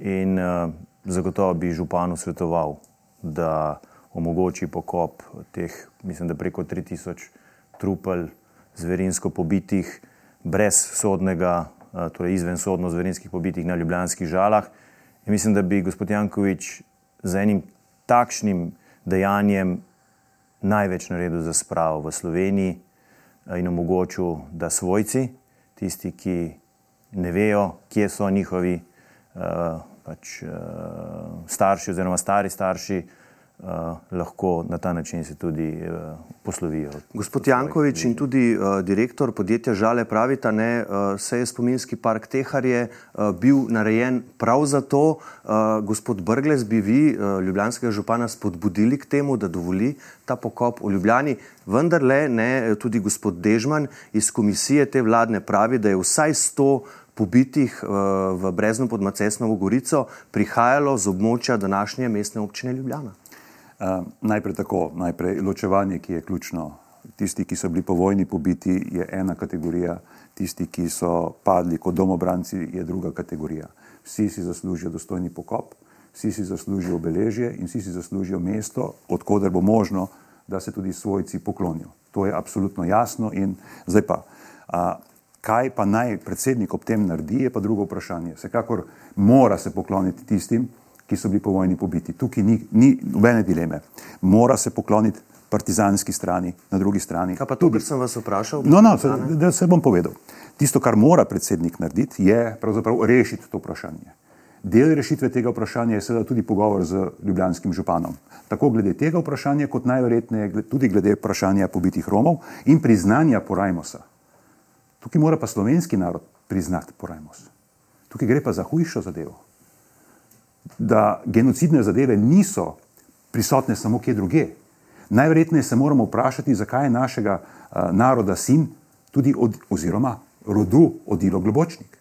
In uh, zagotovo bi županu svetoval, da omogoči pokop teh, mislim, da preko 3000 trupel zverinsko pobitih, brez sodnega, uh, torej izven sodno zverinskih pobitih na ljubljanskih žalah. In mislim, da bi gospod Jankovič z enim takšnim dejanjem največ naredil za spravo v Sloveniji in omogočil, da svojci, tisti, ki ne vejo, kje so njihovi. Uh, pač, uh, starši oziroma stari starši uh, lahko na ta način se tudi uh, poslovijo. Gospod Jankovič in tudi uh, direktor podjetja Žale pravita, da uh, se je spominski park Tehar je uh, bil narejen prav zato, uh, gospod Brgles, bi vi, uh, ljubljanskega župana, spodbudili k temu, da dovoli ta pokop v Ljubljani. Vendar le ne, tudi gospod Dežman iz komisije te vladne pravi, da je vsaj sto pobitih eh, v Breznu pod Macesnovo Gorico prihajalo z območja današnje mestne občine Ljubljana? Uh, najprej tako, najprej ločevanje, ki je ključno. tisti, ki so bili po vojni pobiti, je ena kategorija, tisti, ki so padli kot domobranci, je druga kategorija. Vsi si zaslužijo dostojni pokop, vsi si zaslužijo obeležje in vsi si zaslužijo mesto, odkuder bo možno, da se tudi svojci poklonijo. To je absolutno jasno in zdaj pa. A, kaj pa naj predsednik ob tem naredi, je pa drugo vprašanje. Vsekakor mora se pokloniti tistim, ki so bili po vojni pobiti. Tukaj ni, ni nobene dileme. Mora se pokloniti partizanski strani, na drugi strani. Kaj pa to, kar sem vas vprašal? No, no, se, da se bom povedal. Tisto, kar mora predsednik narediti, je pravzaprav rešiti to vprašanje. Del rešitve tega vprašanja je seveda tudi pogovor z ljubljanskim županom. Tako glede tega vprašanja, kot najverjetneje tudi glede vprašanja pobitih Romov in priznanja Porajmosa. Tukaj mora pa slovenski narod priznati Porajmos. Tukaj gre pa za hujšo zadevo. Da genocidne zadeve niso prisotne samo kje druge. Najverjetneje se moramo vprašati, zakaj je našega uh, naroda sin tudi od, oziroma rodu odilo globočnik.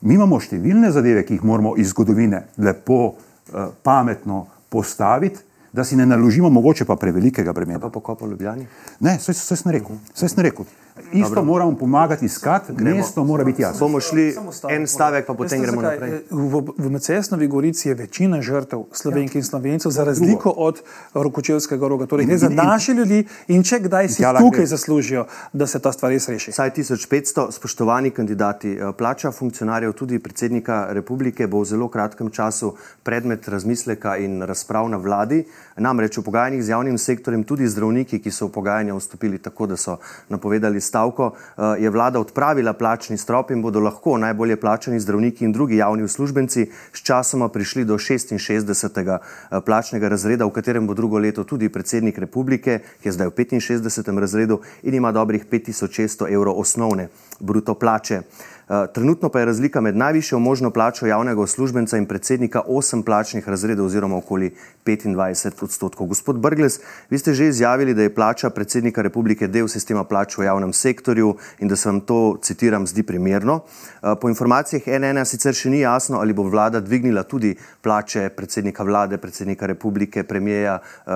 Mi imamo številne zadeve, ki jih moramo iz zgodovine lepo, uh, pametno postaviti, da si ne naložimo mogoče pa prevelikega bremena. Pa pokopa v Ljubljani? Ne, vse sem rekel. Vse sem rekel. Isto Dobro. moramo pomagati iskati, mesto mora biti jasno. Bomo šli en stavek, pa potem gremo naprej. V, v Mecesnovi Gorici je večina žrtev slovenk in slovencev, za razliko od Rokočevskega roga. Torej, gre za naše ljudi in če kdaj si ja, tukaj zaslužijo, da se ta stvar res reši. Saj 1500, spoštovani kandidati, eh, plača funkcionarjev, tudi predsednika republike, bo v zelo kratkem času predmet razmisleka in razprav na vladi. Namreč v pogajanjih z javnim sektorjem tudi zdravniki, ki so v pogajanja vstopili tako, da so napovedali stavko, eh, je vlada odpravila plačni strop in bodo lahko najbolje plačani zdravniki in drugi javni uslužbenci s časoma prišli do 66. Eh, plačnega razreda, v katerem bo drugo leto tudi predsednik republike, ki je zdaj v 65. razredu in ima dobrih 5600 evrov osnovne bruto plače. Eh, trenutno pa je razlika med najvišjo možno plačo javnega uslužbenca in predsednika 8 plačnih razredov oziroma okoli 25 odstotkov. Gospod Brgles, vi ste že izjavili, da je plača predsednika republike del sistema plač v javnem sektorju in da se vam to, citiram, zdi primerno. Eh, po informacijah NN sicer še ni jasno, ali bo vlada dvignila tudi plače predsednika vlade, predsednika republike, premijeja, eh,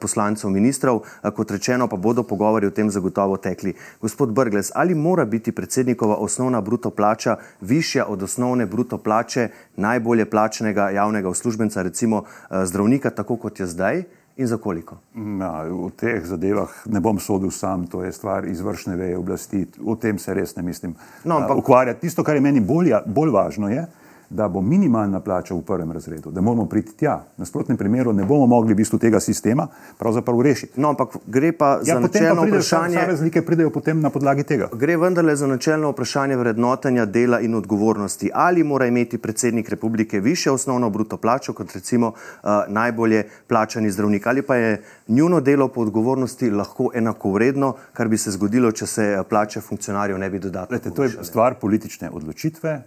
poslancev, ministrov. Kot rečeno, pa bodo pogovori o tem zagotovo tekli. Gospod Brgles, ali mora biti predsednikova osnovna bruto plača višja od osnovne bruto plače najbolje plačenega javnega uslužbenca, recimo eh, zdravnika, tako kot je zdaj. In za koliko? Ja, v teh zadevah ne bom sodil sam, to je stvar izvršne veje oblasti, o tem se res ne mislim no, ampak... ukvarjati. Tisto, kar je meni bolj, bolj važno, je, da bo minimalna plača v prvem razredu, da moramo priti tja. V nasprotnem primeru ne bomo mogli v bistvu tega sistema pravzaprav rešiti. No, ampak gre pa ja, za načelno pa vprašanje. Vse razlike pridejo potem na podlagi tega. Gre vendarle za načelno vprašanje vrednotenja dela in odgovornosti. Ali mora imeti predsednik republike više osnovno bruto plačo kot recimo uh, najbolje plačani zdravnik ali pa je njuno delo po odgovornosti lahko enako vredno, kar bi se zgodilo, če se plače funkcionarjev ne bi dodatno. To je stvar politične odločitve,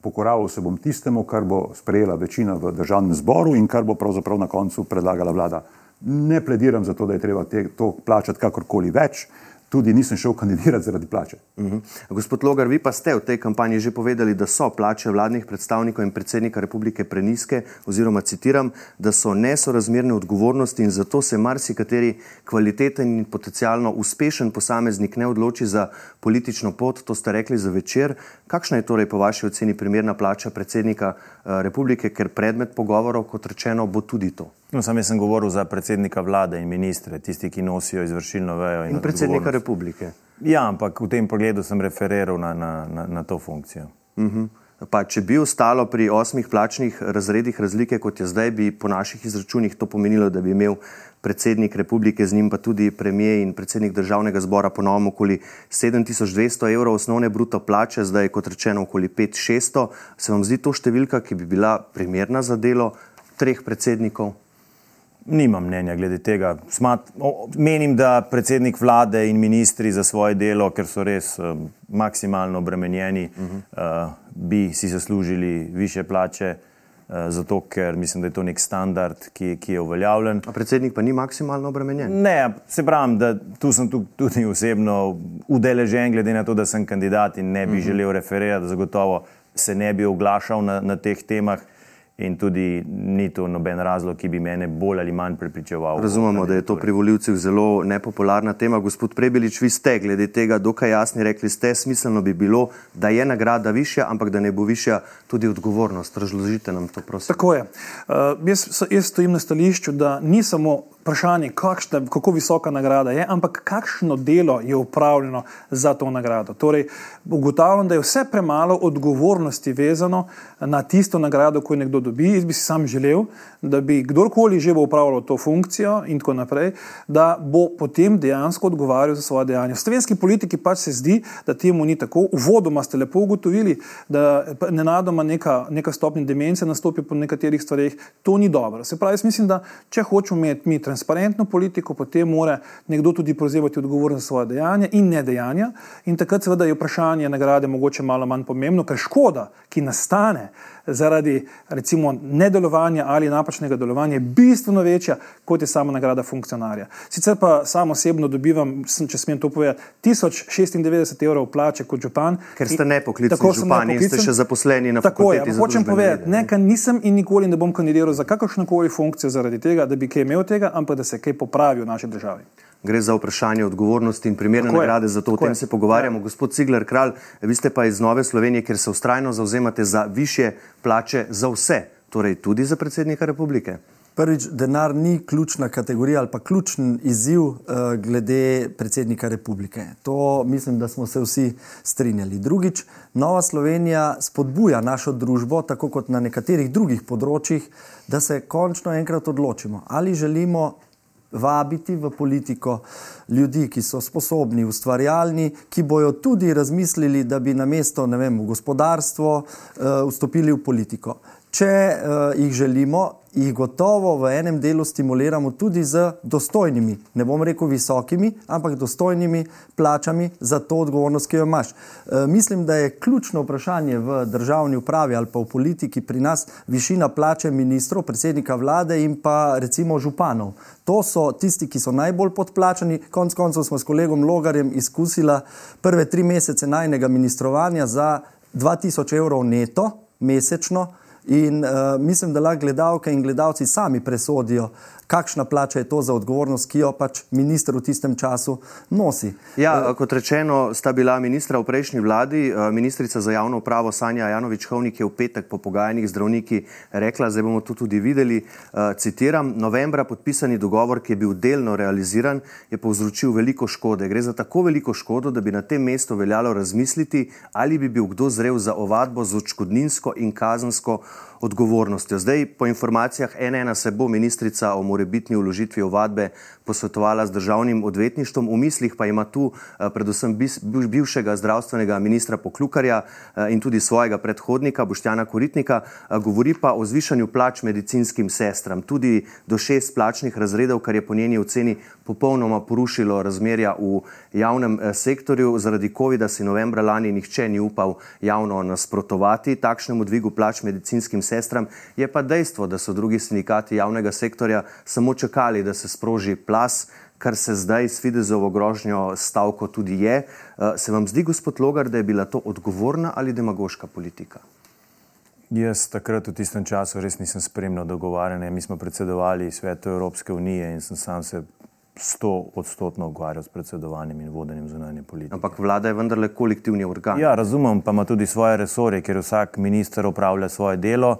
pokoravil se bom tistemu, kar bo sprejela večina v državnem zboru in kar bo pravzaprav na koncu predlagala vlada. Ne plediram za to, da je treba te, to plačati kakorkoli več, tudi nisem šel kandidirati zaradi plače. Uh mhm. -huh. Gospod Logar, vi pa ste v tej kampanji že povedali, da so plače vladnih predstavnikov in predsednika republike preniske, oziroma citiram, da so nesorazmerne odgovornosti in zato se marsikateri kvaliteten in potencialno uspešen posameznik ne odloči za politično pot. To ste rekli za večer. Kakšna je torej po vaši oceni primerna plača predsednika uh, republike, ker predmet pogovorov, kot rečeno, bo tudi to? No, sam sem govoril za predsednika vlade in ministre, tisti, ki nosijo izvršilno vejo. In, in predsednika republike. Ja, ampak v tem pogledu sem referiral na, na, na, na to funkcijo. Uh mhm. -huh. pa, če bi ostalo pri osmih plačnih razredih razlike, kot je zdaj, bi po naših izračunih to pomenilo, da bi imel predsednik republike, z njim pa tudi premijer in predsednik državnega zbora ponovno okoli 7200 evrov osnovne bruto plače, zdaj kot rečeno okoli 5600. Se vam zdi to številka, ki bi bila primerna za delo treh predsednikov? Nimam mnenja glede tega. Smat, o, menim, da predsednik vlade in ministri za svoje delo, ker so res um, maksimalno obremenjeni, uh -huh. uh, bi si zaslužili više plače, uh, zato ker mislim, da je to nek standard, ki, ki je uveljavljen. A predsednik pa ni maksimalno obremenjen? Ne, se pravim, da tu sem tudi osebno udeležen, glede na to, da sem kandidat in ne bi uh -huh. želel referirati, zagotovo se ne bi oglašal na, na teh temah. In tudi ni to noben razlog, ki bi mene bolj ali manj prepričeval. Razumemo, da je to pri voljivcih zelo nepopularna tema. Gospod Prebelič, vi ste glede tega dokaj jasni, rekli ste, smiselno bi bilo, da je nagrada višja, ampak da ne bo višja tudi odgovornost. Razložite nam to, prosim. Tako je. Uh, jaz, jaz stojim na stališču, da ni samo vprašanje, kakšna, kako visoka nagrada je, ampak kakšno delo je upravljeno za to nagrado. Torej, ugotavljam, da je vse premalo odgovornosti vezano na tisto nagrado, ko jo nekdo dobi. Jaz bi si sam želel, da bi kdorkoli že bo upravljal to funkcijo in tako naprej, da bo potem dejansko odgovarjal za svoje dejanje. Slovenski politiki pač se zdi, da temu ni tako. Uvodoma ste lepo ugotovili, da nenadoma neka, neka stopnja demence nastopi po nekaterih stvareh. To ni dobro. Se pravi, mislim, da če hočemo imeti mi transparentno politiko, potem mora nekdo tudi prevzemati odgovornost za svoje dejanja in ne dejanja. In takrat seveda je vprašanje nagrade mogoče malo manj pomembno, ker škoda, ki nastane zaradi recimo nedelovanja ali napačnega delovanja bistveno večja, kot je sama nagrada funkcionarja. Sicer pa sam osebno dobivam, če smem to povedati, 1096 evrov plače kot župan. Ker ste nepoklicni župani in ste še zaposleni na tako fakulteti. Tako je, hočem povedati, ne, nisem in nikoli ne bom kandidiral za kakršno koli funkcijo zaradi tega, da bi kaj imel tega, ampak da se kaj popravi v naši državi gre za vprašanje odgovornosti in primerne nagrade, zato o tem se pogovarjamo. Ja. Gospod Cigler Kralj, vi ste pa iz Nove Slovenije, ker se ustrajno zauzemate za više plače za vse, torej tudi za predsednika republike. Prvič, denar ni ključna kategorija ali pa ključen izziv uh, glede predsednika republike. To mislim, da smo se vsi strinjali. Drugič, Nova Slovenija spodbuja našo družbo, tako kot na nekaterih drugih področjih, da se končno enkrat odločimo, ali želimo vabiti v politiko ljudi, ki so sposobni, ustvarjalni, ki bojo tudi razmislili, da bi na mesto, ne vem, v gospodarstvo uh, vstopili v politiko. Če uh, jih želimo, jih gotovo v enem delu stimuliramo tudi z dostojnimi, ne bom rekel visokimi, ampak dostojnimi plačami za to odgovornost, ki jo imaš. E, mislim, da je ključno vprašanje v državni upravi ali pa v politiki pri nas višina plače ministrov, predsednika vlade in pa recimo županov. To so tisti, ki so najbolj podplačani. Konec koncev smo s kolegom Logarjem izkusili prve tri mesece najnega ministrovanja za 2000 evrov neto mesečno. In uh, mislim, da lahko gledalke in gledalci sami presodijo, kakšna plača je to za odgovornost, ki jo pač minister v tistem času nosi. Ja, kot rečeno, sta bila ministra v prejšnji vladi, uh, ministrica za javno upravo Sanja Janovič-Hovnik je v petek po pogajanjih zdravniki rekla, zdaj bomo to tudi videli, uh, citiram, novembra podpisani dogovor, ki je bil delno realiziran, je povzročil veliko škode. Gre za tako veliko škodo, da bi na tem mestu veljalo razmisliti, ali bi bil kdo zrel za ovadbo z odškodninsko in kazensko odgovornostjo. Zdaj, po informacijah NN se bo ministrica o morebitni uložitvi ovadbe posvetovala z državnim odvetništvom, v mislih pa ima tu eh, predvsem bivšega zdravstvenega ministra Poklukarja eh, in tudi svojega predhodnika Boštjana Koritnika, eh, govori pa o zvišanju plač medicinskim sestram, tudi do šest plačnih razredov, kar je po njeni oceni popolnoma porušilo razmerja v javnem sektorju. Zaradi COVID-a si novembra lani nihče ni upal javno nasprotovati takšnemu dvigu plač medicinskim sestram. Je pa dejstvo, da so drugi sindikati javnega sektorja samo čakali, da se sproži plas, kar se zdaj s Fidezovo grožnjo stavko tudi je. Eh, se vam zdi, gospod Logar, da je bila to odgovorna ali demagoška politika? Jaz takrat v tistem času res nisem spremljal dogovarjanje. Mi smo predsedovali svetu Evropske unije in sem sam se sto odstotno ukvarjal s predsedovanjem in vodenjem zunanje politike. Ampak vlada je vendarle kolektivni organ. Ja, razumem, pa ima tudi svoje resorje, ker vsak minister upravlja svoje delo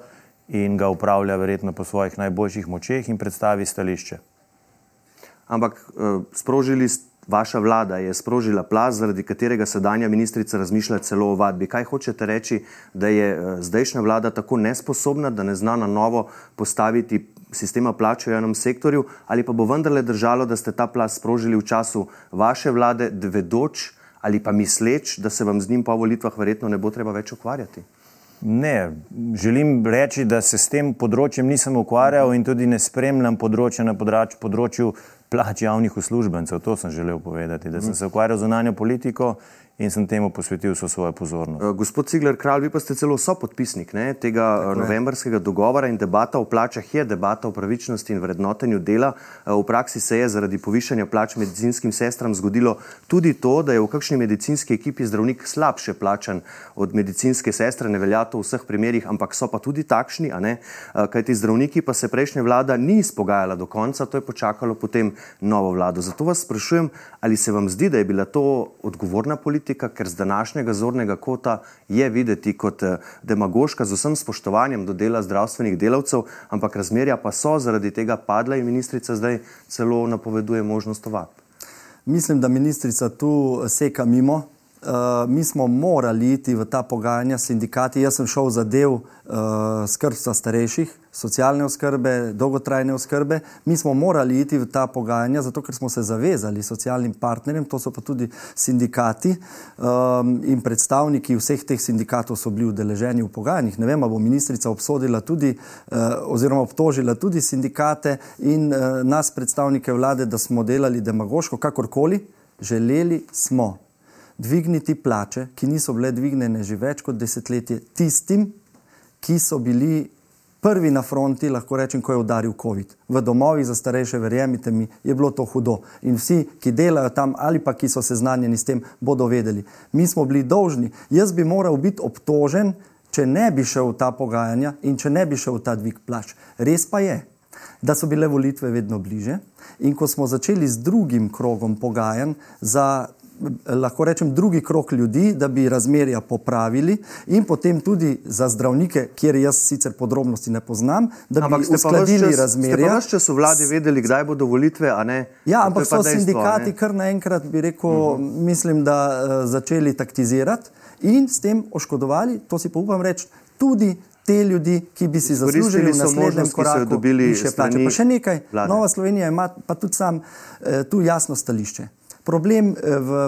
in ga upravlja verjetno po svojih najboljših močeh in predstavi stališče. Ampak eh, sprožili. Vaša vlada je sprožila plaz, zaradi katerega sedanja ministrica razmišlja celo o vadbi. Kaj hočete reči, da je eh, zdajšnja vlada tako nesposobna, da ne zna na novo postaviti sistema plač v javnem sektorju, ali pa bo vendarle držalo, da ste ta plaz sprožili v času vaše vlade, vedoč ali pa misleč, da se vam z njim po volitvah verjetno ne bo treba več ukvarjati? Ne, želim reči, da se s tem področjem nisem ukvarjal in tudi ne spremljam področja na področju plač javnih uslužbencev. To sem želel povedati, da sem se ukvarjal z zunanjo politiko in sem temu posvetil vso svojo pozornost. Uh, gospod Cigler, kralj, vi pa ste celo sopodpisnik ne, tega Tako novembrskega je. dogovora in debata o plačah je debata o pravičnosti in vrednotenju dela. Uh, v praksi se je zaradi povišanja plač medicinskim sestram zgodilo tudi to, da je v kakšni medicinski ekipi zdravnik slabše plačan od medicinske sestre. Ne velja to v vseh primerjih, ampak so pa tudi takšni, uh, kajti zdravniki pa se prejšnja vlada ni izpogajala do konca, to je počakalo potem novo vlado. Zato vas sprašujem, ali se vam zdi, da je bila to odgovorna politika, ker z današnjega zornega kota je videti kot eh, demagoška z vsem spoštovanjem do dela zdravstvenih delavcev, ampak razmerja pa so zaradi tega padla in ministrica zdaj celo napoveduje možnost ovadb. Mislim, da ministrica tu seka mimo. Uh, mi smo morali iti v ta pogajanja s sindikati. Jaz sem šel za del uh, skrbstva starejših, socialne oskrbe, dolgotrajne oskrbe. Mi smo morali iti v ta pogajanja, zato ker smo se zavezali socialnim partnerjem, to so pa tudi sindikati um, in predstavniki vseh teh sindikatov so bili udeleženi v pogajanjih. Ne vem, bo ministrica obsodila tudi uh, oziroma obtožila tudi sindikate in uh, nas, predstavnike vlade, da smo delali demagoško, kakorkoli. Želeli smo dvigniti plače, ki niso bile dvignjene že več kot desetletje, tistim, ki so bili prvi na fronti, lahko rečem, ko je udaril COVID. V domovih za starejše, verjemite mi, je bilo to hudo. In vsi, ki delajo tam ali pa ki so seznanjeni s tem, bodo vedeli. Mi smo bili dolžni, jaz bi moral biti obtožen, če ne bi šel v ta pogajanja in če ne bi šel v ta dvig plač. Res pa je, da so bile volitve vedno bliže. In ko smo začeli z drugim krogom pogajanj za lahko rečem, drugi krok ljudi, da bi razmerja popravili, in potem tudi za zdravnike, kjer jaz sicer podrobnosti ne poznam, da ampak bi uskladili razmerja. Ampak, če so vladi vedeli, kdaj bodo volitve, a ne? Ja, ampak so dejstvo, sindikati kar naenkrat, bi rekel, uh mhm. -huh. mislim, da uh, začeli taktizirati in s tem oškodovali, to si pa upam reči, tudi. Te ljudi, ki bi si zaslužili na naslednjem koraku, više plače. Pa še nekaj, vlade. Nova Slovenija ima pa tudi sam eh, tu jasno stališče. Problem eh,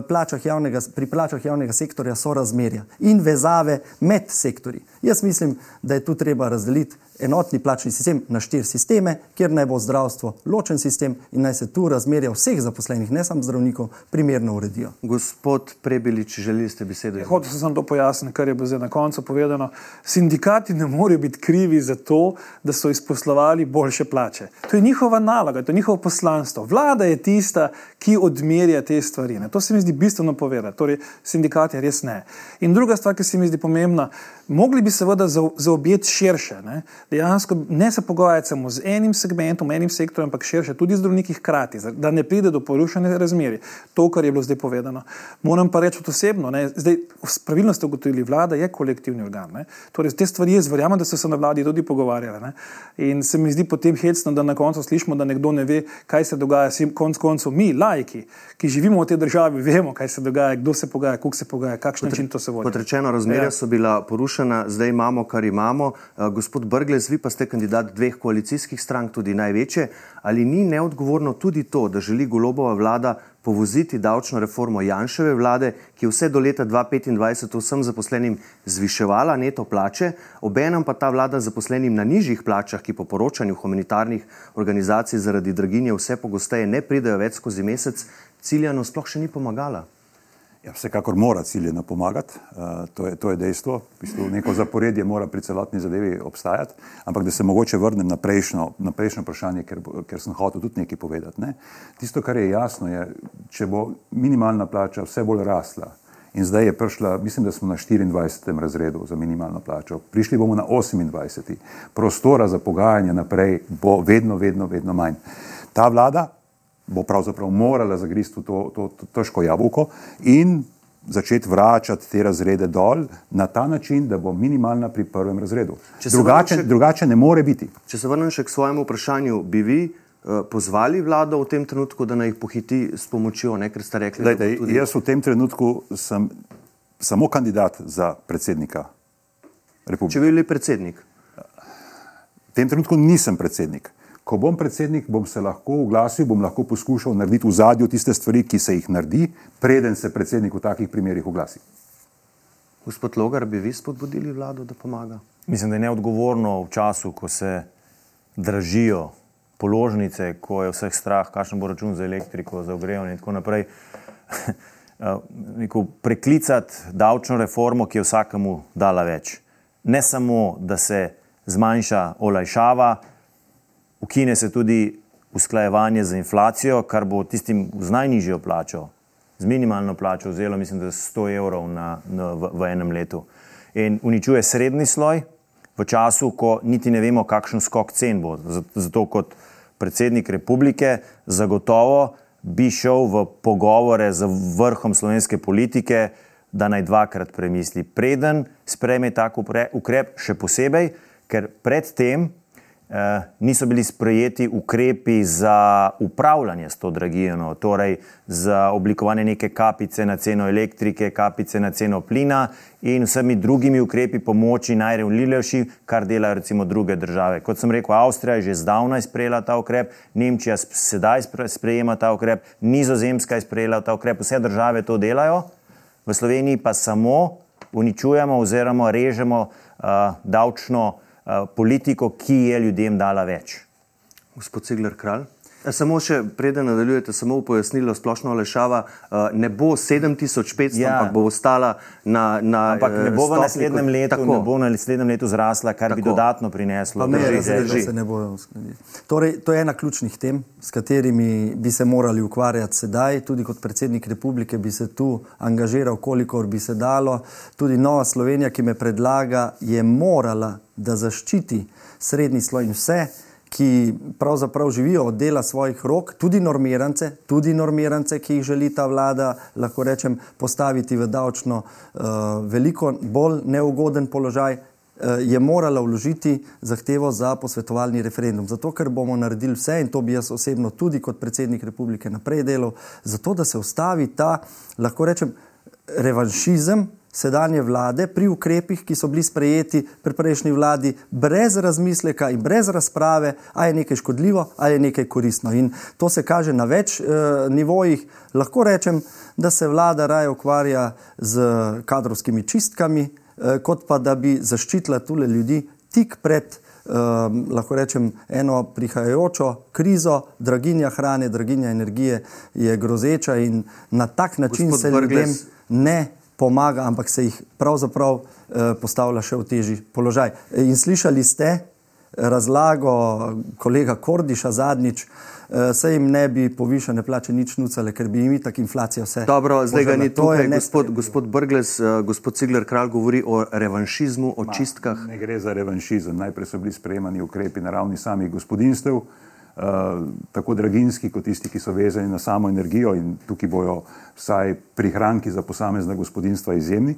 plačah javnega, pri plačah javnega sektorja so razmerja in vezave med sektorji. Jaz mislim, da je tu treba razdeliti enotni plačni sistem na štiri sisteme, kjer naj bo zdravstvo ločen sistem in naj se tu razmerja vseh zaposlenih, ne samo zdravnikov, primerno uredijo. Gospod Prebelič, želeli ste besedo? Ja, hotel sem to pojasniti, kar je bilo zdaj na koncu povedano. Sindikati ne morejo biti krivi za to, da so izposlovali boljše plače. To je njihova naloga, to je njihovo poslanstvo. Vlada je tista, ki odmerja te stvari. Ne. To se mi zdi bistveno povedati. Torej, sindikati res ne. In druga stvar, ki se mi zdi pomembna, mogli bi seveda zaobjeti širše. Ne dejansko ne se pogovarjati samo z enim segmentom, enim sektorjem, ampak širše, tudi zdravniki hkrati, da ne pride do porušene razmeri. To, kar je bilo zdaj povedano. Moram pa reči osebno, ne, zdaj, pravilno ste ugotovili, vlada je kolektivni organ. Torej, te stvari jaz verjamem, da so se na vladi tudi pogovarjali. Ne. In se mi zdi potem hecno, da na koncu slišimo, da nekdo ne ve, kaj se dogaja. Konc koncev mi, lajki, ki živimo v tej državi, vemo, kaj se dogaja, kdo se pogaja, kako se pogaja, kakšen način to se vodi. Kot rečeno, razmerja ja. so bila porušena, zdaj imamo, kar imamo. Uh, gospod Brgle, vi pa ste kandidat dveh koalicijskih strank, tudi največje. Ali ni neodgovorno tudi to, da želi golobova vlada povoziti davčno reformo Janševe vlade, ki je vse do leta 2025 vsem zaposlenim zviševala neto plače, obenem pa ta vlada zaposlenim na nižjih plačah, ki po poročanju humanitarnih organizacij zaradi draginje vse pogosteje ne pridejo več skozi mesec, ciljano sploh še ni pomagala? Ja, vsekakor mora ciljeno pomagati, uh, to, je, to je dejstvo. V bistvu neko zaporedje mora pri celotni zadevi obstajati. Ampak da se mogoče vrnem na prejšnjo, na prejšnjo vprašanje, ker, ker sem hotel tudi nekaj povedati. Ne? Tisto, kar je jasno, je, če bo minimalna plača vse bolj rasla in zdaj je prišla, mislim, da smo na 24. razredu za minimalno plačo, prišli bomo na 28. prostora za pogajanje naprej bo vedno, vedno, vedno manj. Ta vlada bo pravzaprav morala zagristi to, to, to težko jabolko in začeti vračati te razrede dol na ta način, da bo minimalna pri prvem razredu. Drugače, še, drugače ne more biti. Če se vrnem še k svojemu vprašanju, bi vi uh, pozvali vlado v tem trenutku, da naj jih pohiti s pomočjo, ne, ker ste rekli, Dajte, da tudi... jaz v tem trenutku sem samo kandidat za predsednika republike. Če bi bili predsednik? V tem trenutku nisem predsednik ko bom predsednik, bom se lahko oglasil, bom lahko poskušal narediti v zadju tiste stvari, ki se jih naredi, preden se predsednik v takih primerih oglasi. Gospod Logar, bi vi spodbudili vlado, da pomaga? Mislim, da je neodgovorno v času, ko se dražijo položnice, ko je vseh strah, kakšen bo račun za elektriko, za ogrevanje in tako naprej. rekel, preklicati davčno reformo, ki je vsakemu dala več. Ne samo, da se zmanjša olajšava, ukine se tudi usklajevanje z inflacijo, kar bo tistim z najnižjo plačo, z minimalno plačo vzelo, mislim, da 100 evrov na, na, v, v enem letu. In uničuje srednji sloj v času, ko niti ne vemo, kakšen skok cen bo. Zato kot predsednik republike zagotovo bi šel v pogovore z vrhom slovenske politike, da naj dvakrat premisli, preden sprejme tak ukrep, še posebej, ker predtem niso bili sprejeti ukrepi za upravljanje s to dragijo, torej za oblikovanje neke kapice na ceno elektrike, kapice na ceno plina in vsemi drugimi ukrepi pomoči najrevnljivejšim, kar delajo recimo druge države. Kot sem rekel, Avstrija je že zdavnaj sprejela ta ukrep, Nemčija sedaj sprejema ta ukrep, Nizozemska je sprejela ta ukrep, vse države to delajo, v Sloveniji pa samo uničujemo oziroma režemo uh, davčno Eh, politiko, ki je ljudem dala več. Gospod Cigler Kralj. E, samo še preden nadaljujete, samo v pojasnilo, splošno olešava uh, ne bo 7500, ja. ampak bo ostala na. na ampak ne bo v naslednjem letu, tako. ne bo na naslednjem letu zrasla, kar tako. bi dodatno prineslo. Ne, drži, drži. Drži. Se ne bojo uskladili. Torej, to je ena ključnih tem, s katerimi bi se morali ukvarjati sedaj. Tudi kot predsednik republike bi se tu angažiral, kolikor bi se dalo. Tudi Nova Slovenija, ki me predlaga, je morala, da zaščiti srednji sloj in vse ki pravzaprav živijo od dela svojih rok, tudi normirance, tudi normirance, ki jih želi ta vlada, lahko rečem, postaviti v davčno uh, veliko bolj neugoden položaj, uh, je morala vložiti zahtevo za posvetovalni referendum. Zato, ker bomo naredili vse in to bi jaz osebno tudi kot predsednik republike naprej delal, zato da se ustavi ta, lahko rečem, revanšizem, sedanje vlade pri ukrepih, ki so bili sprejeti pri prejšnji vladi, brez razmisleka in brez razprave, ali je nekaj škodljivo ali je nekaj koristno. In to se kaže na več e, nivojih. Lahko rečem, da se vlada raje ukvarja z kadrovskimi čistkami, e, kot pa da bi zaščitila tule ljudi tik pred. Um, lahko rečem, eno prihajajočo krizo, draginja hrane, draginja energije je grozeča, in na tak način Gospod se ljudem ne pomaga, ampak se jih pravzaprav eh, postavlja še v težji položaj. In slišali ste razlago kolega Kordiša zadnjič, eh, se jim ne bi povišene plače nič nucale, ker bi jim tako inflacija vse. Dobro, zdaj ga ni tukaj, gospod, gospod Brgles, eh, gospod Cigler Kralj govori o revanšizmu, o Ma, čistkah. Ne gre za revanšizem, najprej so bili sprejemani ukrepi na ravni samih gospodinstv. Uh, tako draginski, kot tisti, ki so vezani na samo energijo, in tukaj bojo vsaj prihranki za posamezna gospodinstva izjemni.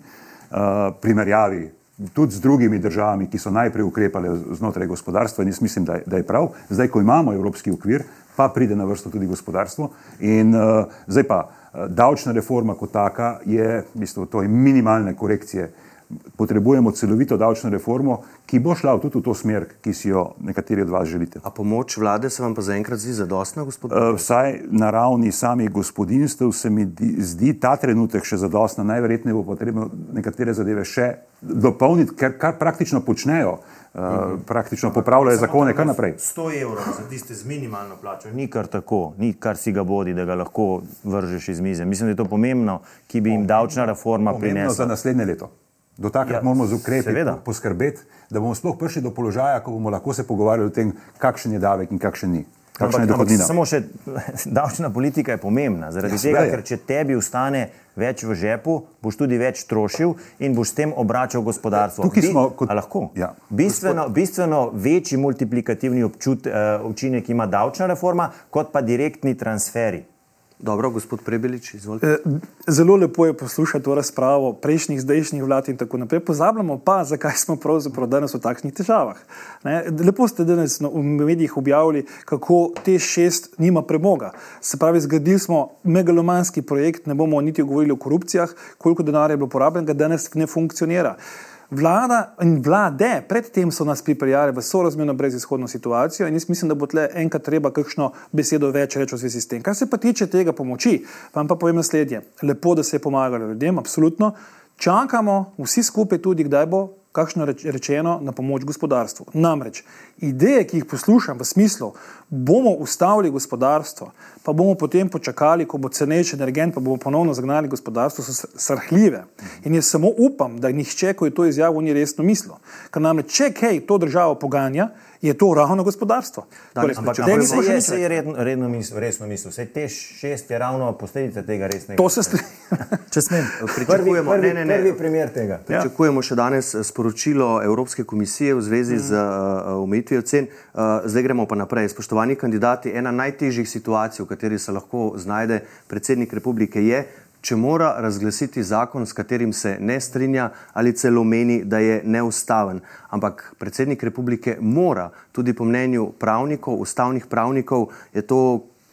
Uh, primerjavi tudi z drugimi državami, ki so najprej ukrepale znotraj gospodarstva, in jaz mislim, da je, da je prav. Zdaj, ko imamo evropski okvir, pa pride na vrsto tudi gospodarstvo. In uh, zdaj pa davčna reforma kot taka je, bistvu, to je minimalne korekcije uh, potrebujemo celovito davčno reformo, ki bo šla tudi v to smer, ki si jo nekateri od vas želite. A pomoč vlade se vam pa zaenkrat zdi zadostna, gospod? Uh, vsaj na ravni samih gospodinstv se mi zdi ta trenutek še zadostna. Najverjetneje bo potrebno nekatere zadeve še dopolniti, ker kar praktično počnejo. Uh, praktično popravljajo zakone, kar naprej. 100 evrov za tiste z minimalno plačo, ni kar tako, ni kar si ga bodi, da ga lahko vržeš iz mize. Mislim, da je to pomembno, ki bi jim davčna reforma prinesla. Pomembno za naslednje leto. Do takrat ja, moramo z ukrepi poskrbeti, da bomo sploh prišli do položaja, ko bomo lahko se pogovarjali o tem, kakšen je davek in kakšen ni. Kakšna je dohodnina? Samo še davčna politika je pomembna. Zaradi ja, tega, ker če tebi ustane več v žepu, boš tudi več trošil in boš s tem obračal gospodarstvo. Tukaj smo kot lahko. Ja. Bistveno, bistveno večji multiplikativni občut, uh, učinek ima davčna reforma, kot pa direktni transferi. Dobro, gospod Prebelič, izvolite. Eh, zelo lepo je poslušati to razpravo prejšnjih, zdajšnjih vlad in tako naprej. Pozabljamo pa, zakaj smo pravzaprav danes v takšnih težavah. Ne? Lepo ste danes v medijih objavili, kako te šest nima premoga. Se pravi, zgradili smo megalomanski projekt, ne bomo niti govorili o korupcijah, koliko denarja je bilo porabljenega, danes ne funkcionira. Vlada in vlade predtem so nas pripeljali v sorazmerno brezizhodno situacijo, in jaz mislim, da bo tle enkrat treba kakšno besedo več reči v zvezi s tem. Kar se pa tiče tega pomoči, vam pa povem naslednje. Lepo, da se je pomagalo ljudem, absolutno. Čakamo vsi skupaj tudi, kdaj bo kakšno reč, rečeno, na pomoč gospodarstvu. Namreč ideje, ki jih poslušam v smislu, bomo ustavili gospodarstvo, pa bomo potem počakali, ko bo cenejši energent, pa bomo ponovno zagnali gospodarstvo, so srhljive. In jaz samo upam, da nihče, ko je to izjavil, ni resno mislil. Ker namreč, če kaj to državo poganja, je to ravno gospodarstvo. Torej, ampak če se je, se je redno, redno misl, resno mislil, vse te šest je ravno posledica tega resnega. To se strinjam. Če smem. Pričakujemo, prvi, prvi, ne, ne, ne. prvi primer tega. Pričakujemo še danes sporočilo Evropske komisije v zvezi z uh, omejitvijo cen. Uh, zdaj gremo pa naprej. Spoštovani kandidati, ena najtežjih situacij, v kateri se lahko znajde predsednik republike, je, če mora razglasiti zakon, s katerim se ne strinja ali celo meni, da je neustaven. Ampak predsednik republike mora, tudi po mnenju pravnikov, ustavnih pravnikov, je to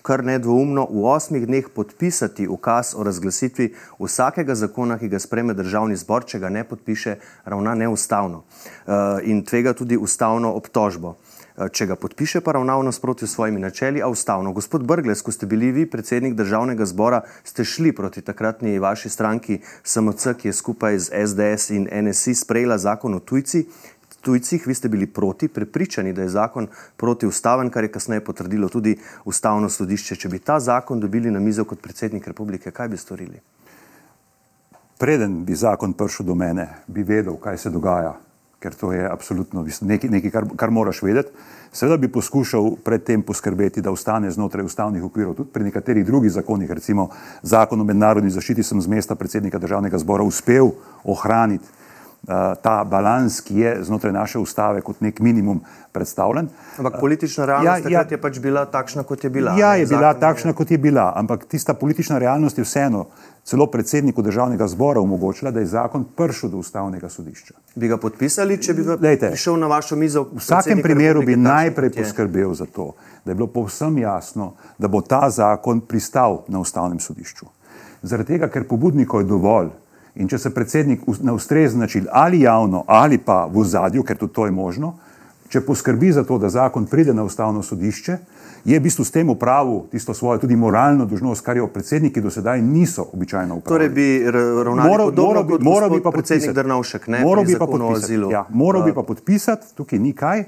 kar nedvoumno v osmih dneh podpisati ukaz o razglasitvi vsakega zakona, ki ga spreme državni zbor, če ga ne podpiše, ravna neustavno uh, in tvega tudi ustavno obtožbo. Eh, če ga podpiše, pa ravna v nasprotju s svojimi načeli, a ustavno. Gospod Brgles, ko ste bili vi predsednik državnega zbora, ste šli proti takratni vaši stranki SMC, ki je skupaj z SDS in NSI sprejela zakon o tujci. Tujcih, vi ste bili proti, prepričani, da je zakon protiustaven, kar je kasneje potrdilo tudi ustavno sodišče. Če bi ta zakon dobili na mizo kot predsednik republike, kaj bi storili? Preden bi zakon prišel do mene, bi vedel, kaj se dogaja ker to je absolutno nekaj, nekaj kar, kar moraš vedeti. Seveda bi poskušal predtem poskrbeti, da ostane znotraj ustavnih okvirov, tudi pri nekaterih drugih zakonih, recimo zakon o mednarodni zaščiti, sem z mesta predsednika državnega zbora uspel ohraniti ta balans, ki je znotraj naše ustave kot nek minimum predstavljen. Ampak politična realnost ja, ja, je pač bila takšna, kot je bila. Ja, je bila takšna, je... kot je bila, ampak tista politična realnost je vseeno celo predsedniku državnega zbora omogočila, da je zakon prišel do ustavnega sodišča. Bi ga podpisali, če bi Lejte, prišel na vašo mizo? V vsakem primeru bi najprej poskrbel za to, da je bilo povsem jasno, da bo ta zakon pristal na ustavnem sodišču. Zaradi tega, ker pobudnikov je dovolj in če se predsednik na ustrezen način ali javno ali pa v zadju, ker tudi to je možno, če poskrbi za to, da zakon pride na ustavno sodišče, je v bistvu s tem upravil tisto svojo tudi moralno dožnost, kar jo predsedniki do sedaj niso običajno upravili. Torej bi ravnali moral, moral bi, moral bi pa predsednik Drnovšek, ne? Moral bi pa podpisati, ja, moral bi pa podpisati, tukaj ni kaj, uh,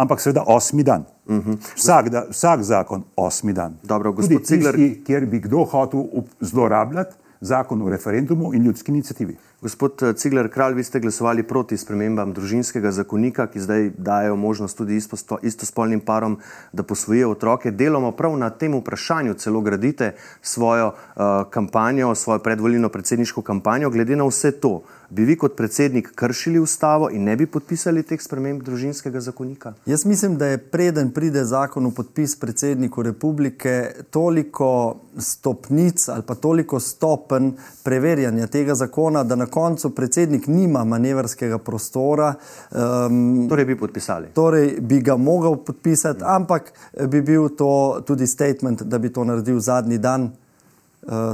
ampak seveda osmi dan. Uh mhm. -huh. vsak, da, vsak zakon osmi dan. Dobro, gospod Cigler. Kjer bi kdo hotel zlorabljati zakon o referendumu in ljudski inicijativi. Gospod eh, Cigler Kralj, vi ste glasovali proti spremembam družinskega zakonika, ki zdaj dajo možnost tudi istospolnim parom, da posvojijo otroke. Deloma prav na tem vprašanju celo gradite svojo uh, kampanjo, svojo predvoljeno predsedniško kampanjo. Glede na vse to, bi vi kot predsednik kršili ustavo in ne bi podpisali teh sprememb družinskega zakonika? Jaz mislim, da je preden pride zakon v podpis predsedniku republike toliko stopnic ali pa toliko stopen preverjanja tega zakona, da na koncu predsednik nima manevrskega prostora. Um, torej bi podpisali. Torej bi ga mogel podpisati, ampak bi bil to tudi statement, da bi to naredil zadnji dan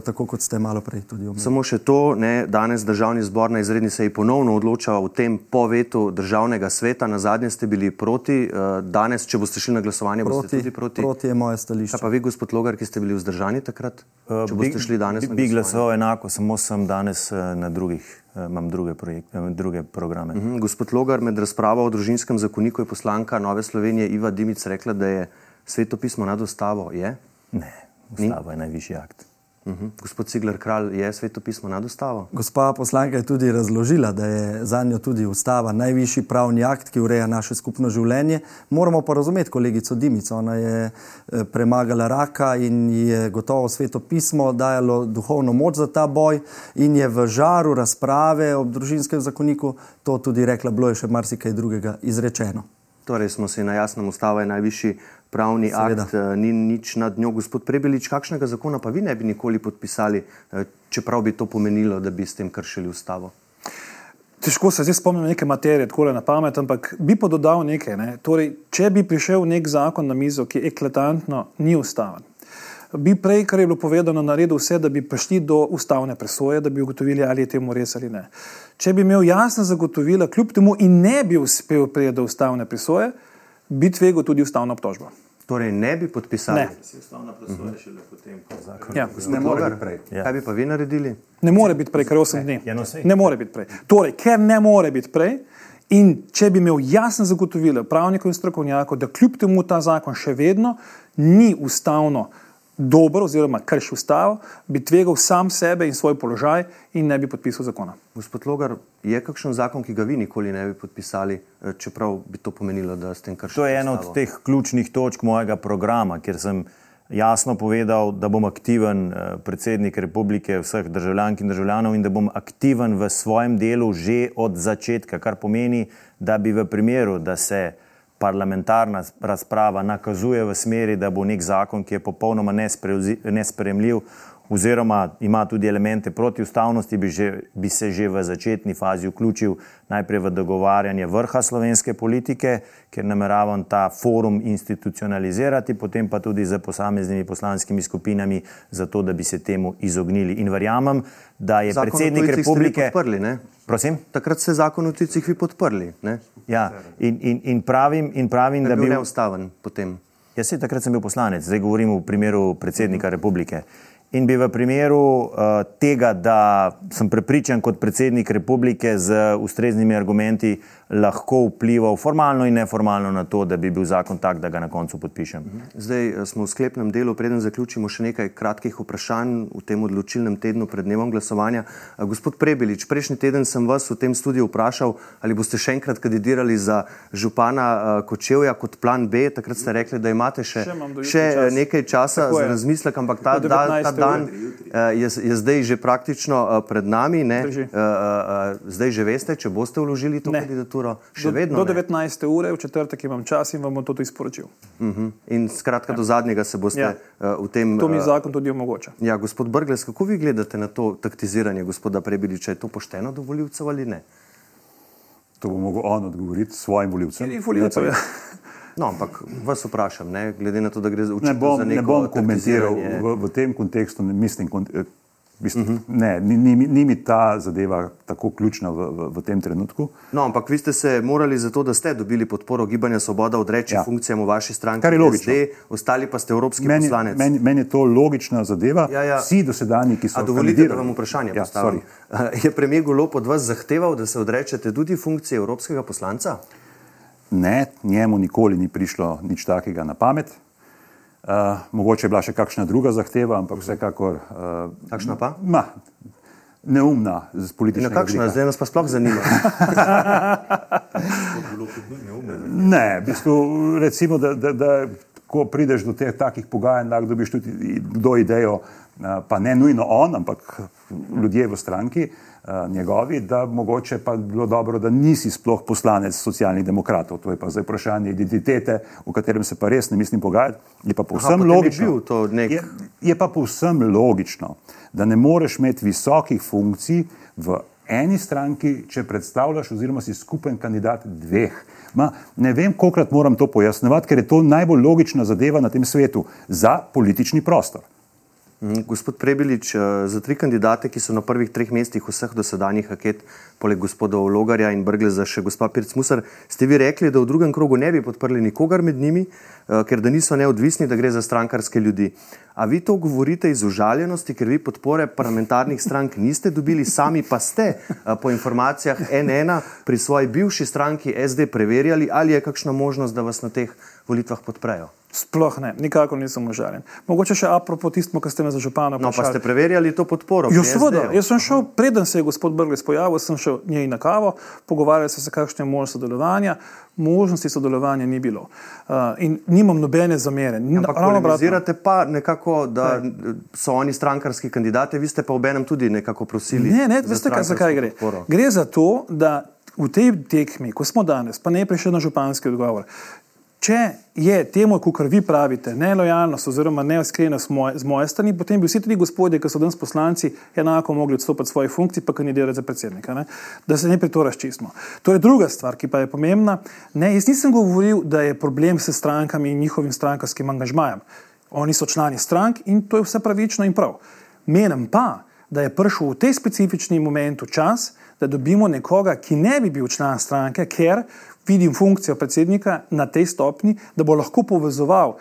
tako kot ste malo prej tudi omenili. Samo še to, ne, danes državni zbor na izredni seji ponovno odloča o tem povetu državnega sveta. Na zadnje ste bili proti, uh, danes, če boste šli na glasovanje, proti, boste tudi proti. Proti je moje stališče. Kaj pa vi, gospod Logar, ki ste bili vzdržani takrat? Uh, če boste bi, šli danes bi, na glasovanje? Bi glasoval enako, samo sem danes na drugih. Imam druge, projekt, druge programe. Uh mhm, -huh. Gospod Logar, med razpravo o družinskem zakoniku je poslanka Nove Slovenije Iva Dimic rekla, da je svetopismo nad ustavo. Je? Ne, ustava Ni? je najvišji akt. Uh mhm. -huh. Gospod Cigler Kralj, je svetopismo nad ustavo? Gospa poslanka je tudi razložila, da je za njo tudi ustava najvišji pravni akt, ki ureja naše skupno življenje. Moramo pa razumeti kolegico Dimico. Ona je eh, premagala raka in je gotovo svetopismo dajalo duhovno moč za ta boj in je v žaru razprave o družinskem zakoniku to tudi rekla, bilo je še marsikaj drugega izrečeno. Torej smo si na jasnem, ustava je najvišji pravni Seveda. akt, eh, ni nič nad njo. Gospod Prebelič, kakšnega zakona pa vi ne bi nikoli podpisali, eh, čeprav bi to pomenilo, da bi s tem kršili ustavo? Težko se zdaj spomnim neke materije, tako le na pamet, ampak bi pa dodal nekaj. Ne? Torej, če bi prišel nek zakon na mizo, ki eklatantno ni ustaven, bi prej, kar je bilo povedano, naredil vse, da bi prišli do ustavne presoje, da bi ugotovili, ali je temu res ali ne. Če bi imel jasna zagotovila, kljub temu in ne bi uspel priti do ustavne presoje, bi tvegal tudi ustavno obtožbo. Torej, ne bi podpisali. Ne. Ustavna presoja šele potem, ko zakon. Ja, ne more biti prej. Ja. Kaj bi pa vi naredili? Ne more biti prej, ker je 8 dni. Ne more biti prej. Torej, ker ne more biti prej, In če bi imel jasne zagotovile pravnikov in strokovnjakov, da kljub temu ta zakon še vedno ni ustavno dober oziroma krši ustavo, bi tvegal sam sebe in svoj položaj in ne bi podpisal zakona. Gospod Logar, je kakšen zakon, ki ga vi nikoli ne bi podpisali, eh, čeprav bi to pomenilo, da ste kršili? To je ena od teh ključnih točk mojega programa, kjer sem jasno povedal, da bom aktiven eh, predsednik republike vseh državljank in državljanov in da bom aktiven v svojem delu že od začetka, kar pomeni, da bi v primeru, da se parlamentarna razprava nakazuje v smeri, da bo nek zakon, ki je popolnoma nespremljiv, oziroma ima tudi elemente protiustavnosti, bi, že, bi se že v začetni fazi vključil najprej v dogovarjanje vrha slovenske politike, ker nameravam ta forum institucionalizirati, potem pa tudi z posameznimi poslanskimi skupinami, zato da bi se temu izognili. In verjamem, da je zakon predsednik republike. Podprli, Prosim? Takrat ste zakon o tujcih vi podprli. Ne? Ja, in, in, in pravim, in pravim da bi bil neustaven potem. Jaz se takrat sem bil poslanec, zdaj govorim v primeru predsednika republike. In bi v primeru uh, tega, da sem prepričan kot predsednik republike z ustreznimi argumenti, lahko vplival formalno in neformalno na to, da bi bil zakon tak, da ga na koncu podpišem. Zdaj eh, smo v sklepnem delu, preden zaključimo še nekaj kratkih vprašanj v tem odločilnem tednu pred dnevom glasovanja. Eh, gospod Prebilič, prejšnji teden sem vas v tem studiu vprašal, ali boste še enkrat kandidirali za župana Kočevja kot plan B. Takrat ste rekli, da imate še, še, še čas. nekaj časa Tako za razmislek, ampak ta, ta, ta dan je, je zdaj že praktično pred nami. Zdaj že veste, če boste vložili to kandidaturo uro, še do, vedno. Do 19. Ne. ure, v četrtek imam čas in vam bom to tudi sporočil. Uh mhm. -huh. In skratka, ja. do zadnjega se boste ja. uh, v tem. To mi uh, zakon tudi omogoča. Ja, gospod Brgles, kako vi gledate na to taktiziranje gospoda Prebiliča? Je to pošteno do voljivcev ali ne? To bo mogel on odgovoriti svojim voljivcem. Ja. No, ampak vas vprašam, ne, glede na to, da gre za učitelj. Ne, ne bom komentiral v, v tem kontekstu, ne mislim. Kont Mislim, uh -huh. Ne, ni, ni, ni mi ta zadeva tako ključna v, v, v tem trenutku. No, ampak vi ste se morali za to, da ste dobili podporo Gibanja Svoboda, odreči ja. funkcijam v vaši stranki, kar je logično. SD, ostali pa ste evropski meni, poslanec. Meni, meni je to logična zadeva. Ja, ja. Vsi dosedani, ki so. A dovolite, da vam vprašanje ja, postavim. Je premijer Golop od vas zahteval, da se odrečete tudi funkcije evropskega poslanca? Ne, njemu nikoli ni prišlo nič takega na pamet. Uh, mogoče je bila še kakšna druga zahteva, ampak vsekakor. Uh, kakšna pa? Ma, neumna z političnega vidika. Kakšna, zdaj nas pa sploh zanima. ne, v bistvu, recimo, da, da, da ko prideš do teh takih pogajanj, lahko dobiš tudi do idejo, uh, pa ne nujno on, ampak ljudje v stranki. Eh, njegovi, da mogoče pa bi bilo dobro, da nisi sploh poslanec socialnih demokratov. To je pa zdaj vprašanje identitete, o katerem se pa res ne mislim pogajati. Je pa povsem Aha, logično, nek... je, je pa povsem logično, da ne moreš imeti visokih funkcij v eni stranki, če predstavljaš oziroma si skupen kandidat dveh. Ma, ne vem, kolikrat moram to pojasnjevati, ker je to najbolj logična zadeva na tem svetu za politični prostor. Mhm. Gospod Prebilič, eh, za tri kandidate, ki so na prvih treh mestih vseh dosedanjih aket, poleg gospoda Logarja in Brgleza, še gospa Pirc Musar, ste vi rekli, da v drugem krogu ne bi podprli nikogar med njimi, eh, ker da niso neodvisni, da gre za strankarske ljudi. A vi to govorite iz užaljenosti, ker vi podpore parlamentarnih strank niste dobili, sami pa ste eh, po informacijah NN pri svoji bivši stranki SD preverjali, ali je kakšna možnost, da vas na teh volitvah podprejo? Sploh ne, nikakor nisem užaljen. Mogoče še apropo tistemu, kar ste me za župana povedali. No, pa ste preverjali to podporo? Jo, seveda. Jaz sem šel, preden se je gospod Brgles pojavil, sem šel njej na kavo, pogovarjali so se, kakšne možnosti sodelovanja. Možnosti sodelovanja ni bilo. Uh, in nimam nobene zamere. Analizirate pa nekako, da ne. so oni strankarski kandidati, vi ste pa v enem tudi nekako prosili. Ne, ne, veste, kaj, zakaj gre. Podporo. Gre za to, da v tej tekmi, ko smo danes, pa ne prišel na županski odgovor, Če je temu, kot vi pravite, nelojalnost oziroma neiskrenost z moje strani, potem bi vsi ti gospodje, ki so danes poslanci, enako mogli odstopiti svoje funkcije in kandidirati za predsednika, ne? da se ne pri to razčistimo. To je druga stvar, ki pa je pomembna. Ne, jaz nisem govoril, da je problem s strankami in njihovim strankarskim angažmajem. Oni so člani strank in to je vse pravično in prav. Menim pa, da je prišel v tej specifični momentu čas, da dobimo nekoga, ki ne bi bil član stranke, ker vidim funkcijo predsednika na tej stopni, da bo lahko povezoval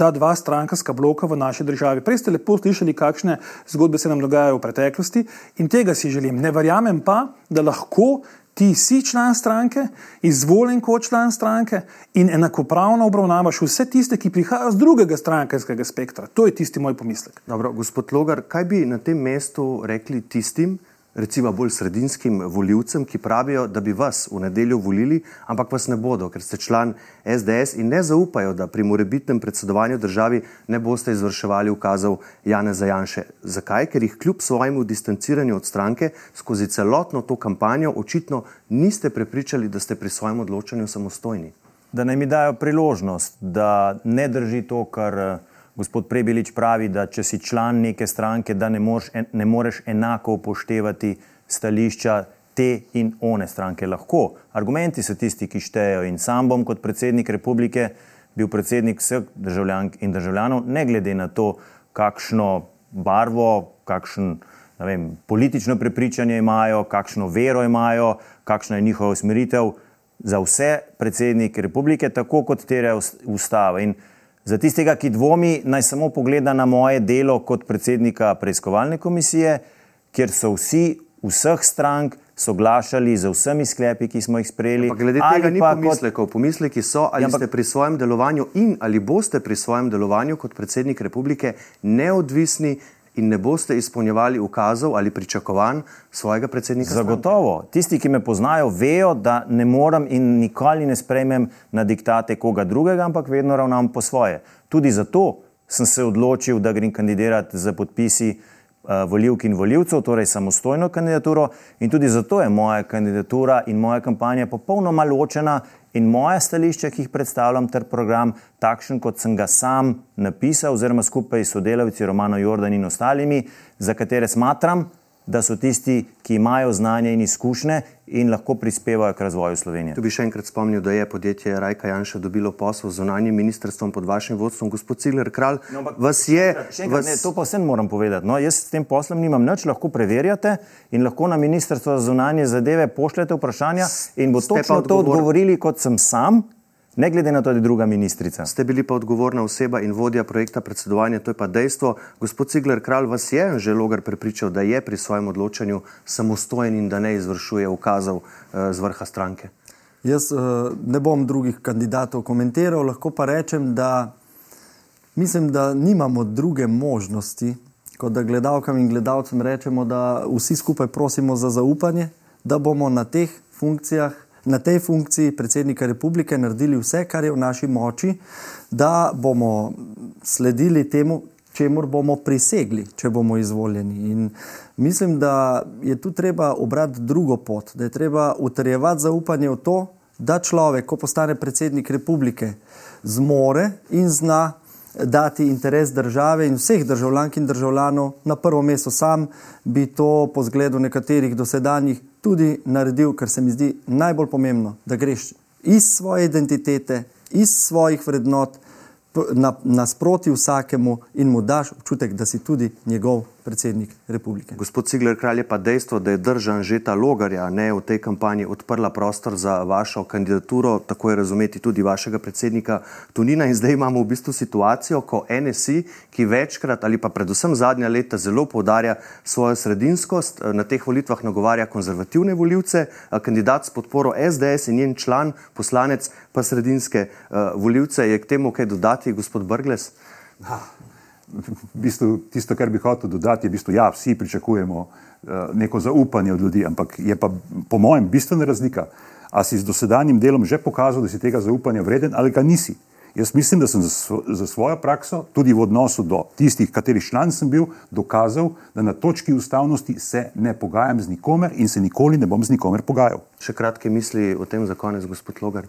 ta dva strankarska bloka v naši državi. Prej ste lepo slišali, kakšne zgodbe se nam dogajajo v preteklosti in tega si želim. Ne verjamem pa, da lahko ti si član stranke, izvoljen kot član stranke in enakopravno obravnavaš vse tiste, ki prihajajo z drugega strankarskega spektra. To je tisti moj pomislek. Dobro, gospod Logar, kaj bi na tem mestu rekli tistim, recimo bolj sredinskim voljivcem, ki pravijo, da bi vas v nedeljo volili, ampak vas ne bodo, ker ste član SDS in ne zaupajo, da pri morebitnem predsedovanju državi ne boste izvrševali ukazov Jana Zajanše. Zakaj? Ker jih kljub svojemu distanciranju od stranke skozi celotno to kampanjo očitno niste prepričali, da ste pri svojem odločanju samostojni. Da naj mi dajo priložnost, da ne drži to, kar gospod Prebelič pravi, da če si član neke stranke, da ne, mož, ne moreš enako upoštevati stališča te in one stranke. Lahko. Argumenti so tisti, ki štejejo in sam bom kot predsednik republike bil predsednik vseh državljank in državljanov, ne glede na to, kakšno barvo, kakšen vem, politično prepričanje imajo, kakšno vero imajo, kakšna je njihova usmeritev. Za vse predsednike republike, tako kot tere ustava. In Za tistega, ki dvomi, naj samo pogleda na moje delo kot predsednika preiskovalne komisije, kjer so vsi, vseh strank, soglašali z vsemi sklepi, ki smo jih sprejeli. Ja, glede tega ni pomislekov. Kot... Pomisleki so, ali ja, ste pri svojem delovanju in ali boste pri svojem delovanju kot predsednik republike neodvisni in ne boste izpolnjevali ukazov ali pričakovanj svojega predsednika? Zagotovo. Tisti, ki me poznajo, vejo, da ne morem in nikoli ne sprejmem na diktate koga drugega, ampak vedno ravnam po svoje. Tudi zato sem se odločil, da grem kandidirati za podpisi uh, voljivk in voljivcev, torej samostojno kandidaturo. In tudi zato je moja kandidatura in moja kampanja popolnoma ločena in moja stališča, ki jih predstavljam, ter program, takšen kot sem ga sam napisal, oziroma skupaj s sodelavci Romano Jordan in ostalimi, za katere smatram, da so tisti, ki imajo znanje in izkušnje in lahko prispevajo k razvoju Slovenije. Tu bi še enkrat spomnil, da je podjetje Rajka Janša dobilo posel z zunanjim ministrstvom pod vašim vodstvom, gospod Cigler Kralj. No, vas je. Enkrat, vas... Ne, to pa vsem moram povedati. No, jaz s tem poslom nimam nič, lahko preverjate in lahko na ministrstvo za zunanje zadeve pošljete vprašanja in bo točno odgovor... to odgovorili, kot sem sam ne glede na to, da je druga ministrica. Ste bili pa odgovorna oseba in vodja projekta predsedovanja, to je pa dejstvo. Gospod Cigler Kralj vas je že logar prepričal, da je pri svojem odločanju samostojen in da ne izvršuje ukazov uh, z vrha stranke. Jaz uh, ne bom drugih kandidatov komentiral, lahko pa rečem, da mislim, da nimamo druge možnosti, kot da gledalkam in gledalcem rečemo, da vsi skupaj prosimo za zaupanje, da bomo na teh funkcijah na tej funkciji predsednika republike naredili vse, kar je v naši moči, da bomo sledili temu, čemu bomo prisegli, če bomo izvoljeni. In mislim, da je tu treba obrati drugo pot, da je treba utrjevati zaupanje v to, da človek, ko postane predsednik republike, zmore in zna dati interes države in vseh državljank in državljanov na prvo mesto sam, bi to po zgledu nekaterih dosedanjih tudi naredil, kar se mi zdi najbolj pomembno, da greš iz svoje identitete, iz svojih vrednot nasproti vsakemu in mu daš občutek, da si tudi njegov predsednik republike. Gospod Cigler Kralj je pa dejstvo, da je držan že ta logarja, ne v tej kampanji odprla prostor za vašo kandidaturo, tako je razumeti tudi vašega predsednika Tunina. In zdaj imamo v bistvu situacijo, ko NSI, ki večkrat ali pa predvsem zadnja leta zelo poudarja svojo sredinskost, na teh volitvah nagovarja konzervativne voljivce, kandidat s podporo SDS in njen član, poslanec pa sredinske uh, voljivce. Je k temu kaj dodati, gospod Brgles? Ha v bistvu, tisto, kar bi hotel dodati, je, da ja, vsi pričakujemo uh, neko zaupanje od ljudi, ampak je pa po mojem bistvena razlika. A si z dosedanjim delom že pokazal, da si tega zaupanja vreden ali ga nisi? Jaz mislim, da sem za svojo prakso, tudi v odnosu do tistih, katerih član sem bil, dokazal, da na točki ustavnosti se ne pogajam z nikomer in se nikoli ne bom z nikomer pogajal. Še kratke misli o tem za konec, gospod Logar.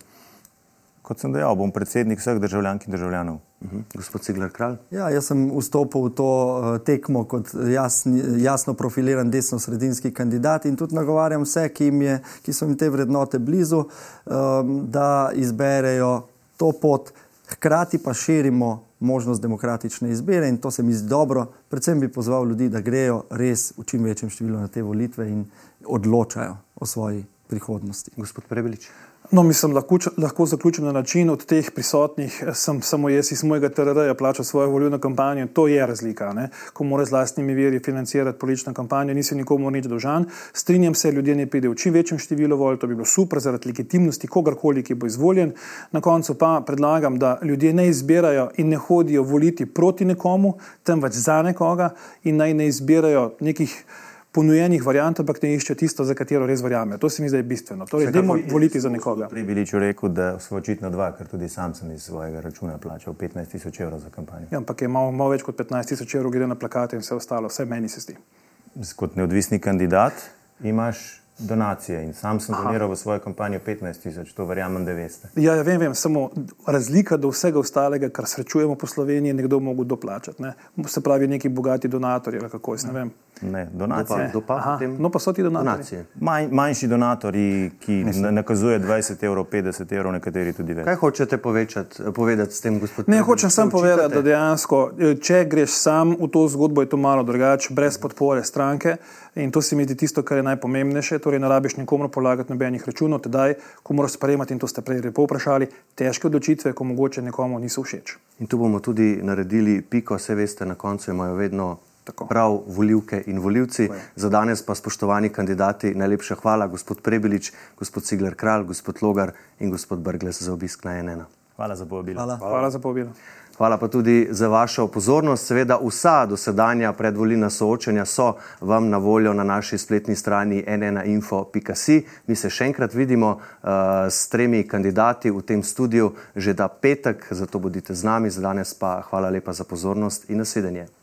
Kot sem dejal, bom predsednik vseh državljank in državljanov. Uh mhm. -huh. Gospod Cigler Kralj. Ja, jaz sem vstopil v to uh, tekmo kot jasni, jasno profiliran desno-sredinski kandidat in tudi nagovarjam vse, ki, je, ki so jim te vrednote blizu, um, da izberejo to pot, hkrati pa širimo možnost demokratične izbire in to se mi zdi dobro. Predvsem bi pozval ljudi, da grejo res v čim večjem številu na te volitve in odločajo o svoji prihodnosti. Gospod Prebelič. No, mislim, lahko, lahko zaključim na način, od teh prisotnih sem samo jaz iz mojega TRD-ja plačal svojo volilno kampanjo. To je razlika, ne? ko mora z vlastnimi veri financirati politično kampanjo, nisi nikomu nič dolžan. Strinjam se, ljudje ne pridejo v čim večjem številu volj, to bi bilo super zaradi legitimnosti kogarkoli, ki bo izvoljen. Na koncu pa predlagam, da ljudje ne izbirajo in ne hodijo voliti proti nekomu, temveč za nekoga in naj ne izbirajo nekih ponujenih variant, ampak ne išče tisto, za katero res verjame. To se mi zdi bistveno. Torej, dajmo voliti za nekoga. Prej bi ličil rekel, da so očitno dva, ker tudi sam sem iz svojega računa plačal 15 tisoč evrov za kampanjo. Ja, ampak je malo, malo več kot 15 tisoč evrov, glede na plakate in vse ostalo, vse meni se zdi. Kot neodvisni kandidat imaš donacije in sam sem doniral v svojo kampanjo 15 tisoč, to verjamem, da veste. Ja, ja vem, vem, samo razlika do vsega ostalega, kar srečujemo po Sloveniji, je nekdo mogel doplačati. Ne? Se pravi, neki bogati donatorji, ali kako jaz ne vem. Ne, donacije. Kdo pa Aha, potem? no pa so ti donatorji. Donacije. Manj, manjši donatorji, ki na- nakazuje 20 evrov, 50 evrov, nekateri tudi več. Kaj hočete povečati, povedati s tem, gospod Ne, hočem samo povedati, da dejansko, eh, če greš sam v to zgodbo, je to malo drugače, brez podpore stranke. In to se mi zdi tisto, kar je najpomembnejše. Torej, ne rabiš nikomu polagati nobenih računov, tedaj, ko moraš sprejemati, in to ste prej lepo vprašali, težke odločitve, ko mogoče nekomu niso všeč. In tu bomo tudi naredili piko, vse veste, na koncu imajo vedno Tako. prav volivke in volivci. Za danes pa, spoštovani kandidati, najlepša hvala, gospod Prebelič, gospod Cigler Kralj, gospod Logar in gospod Brgles za obisk na NN. Hvala za povabilo. Hvala. Hvala za povabilo. Hvala pa tudi za vašo pozornost. Seveda, vsa dosedanja predvolilna soočenja so vam na voljo na naši spletni strani nnainfo.si. Mi se še enkrat vidimo uh, s tremi kandidati v tem studiu že da petek, zato bodite z nami. Za danes pa hvala lepa za pozornost in nasvidenje.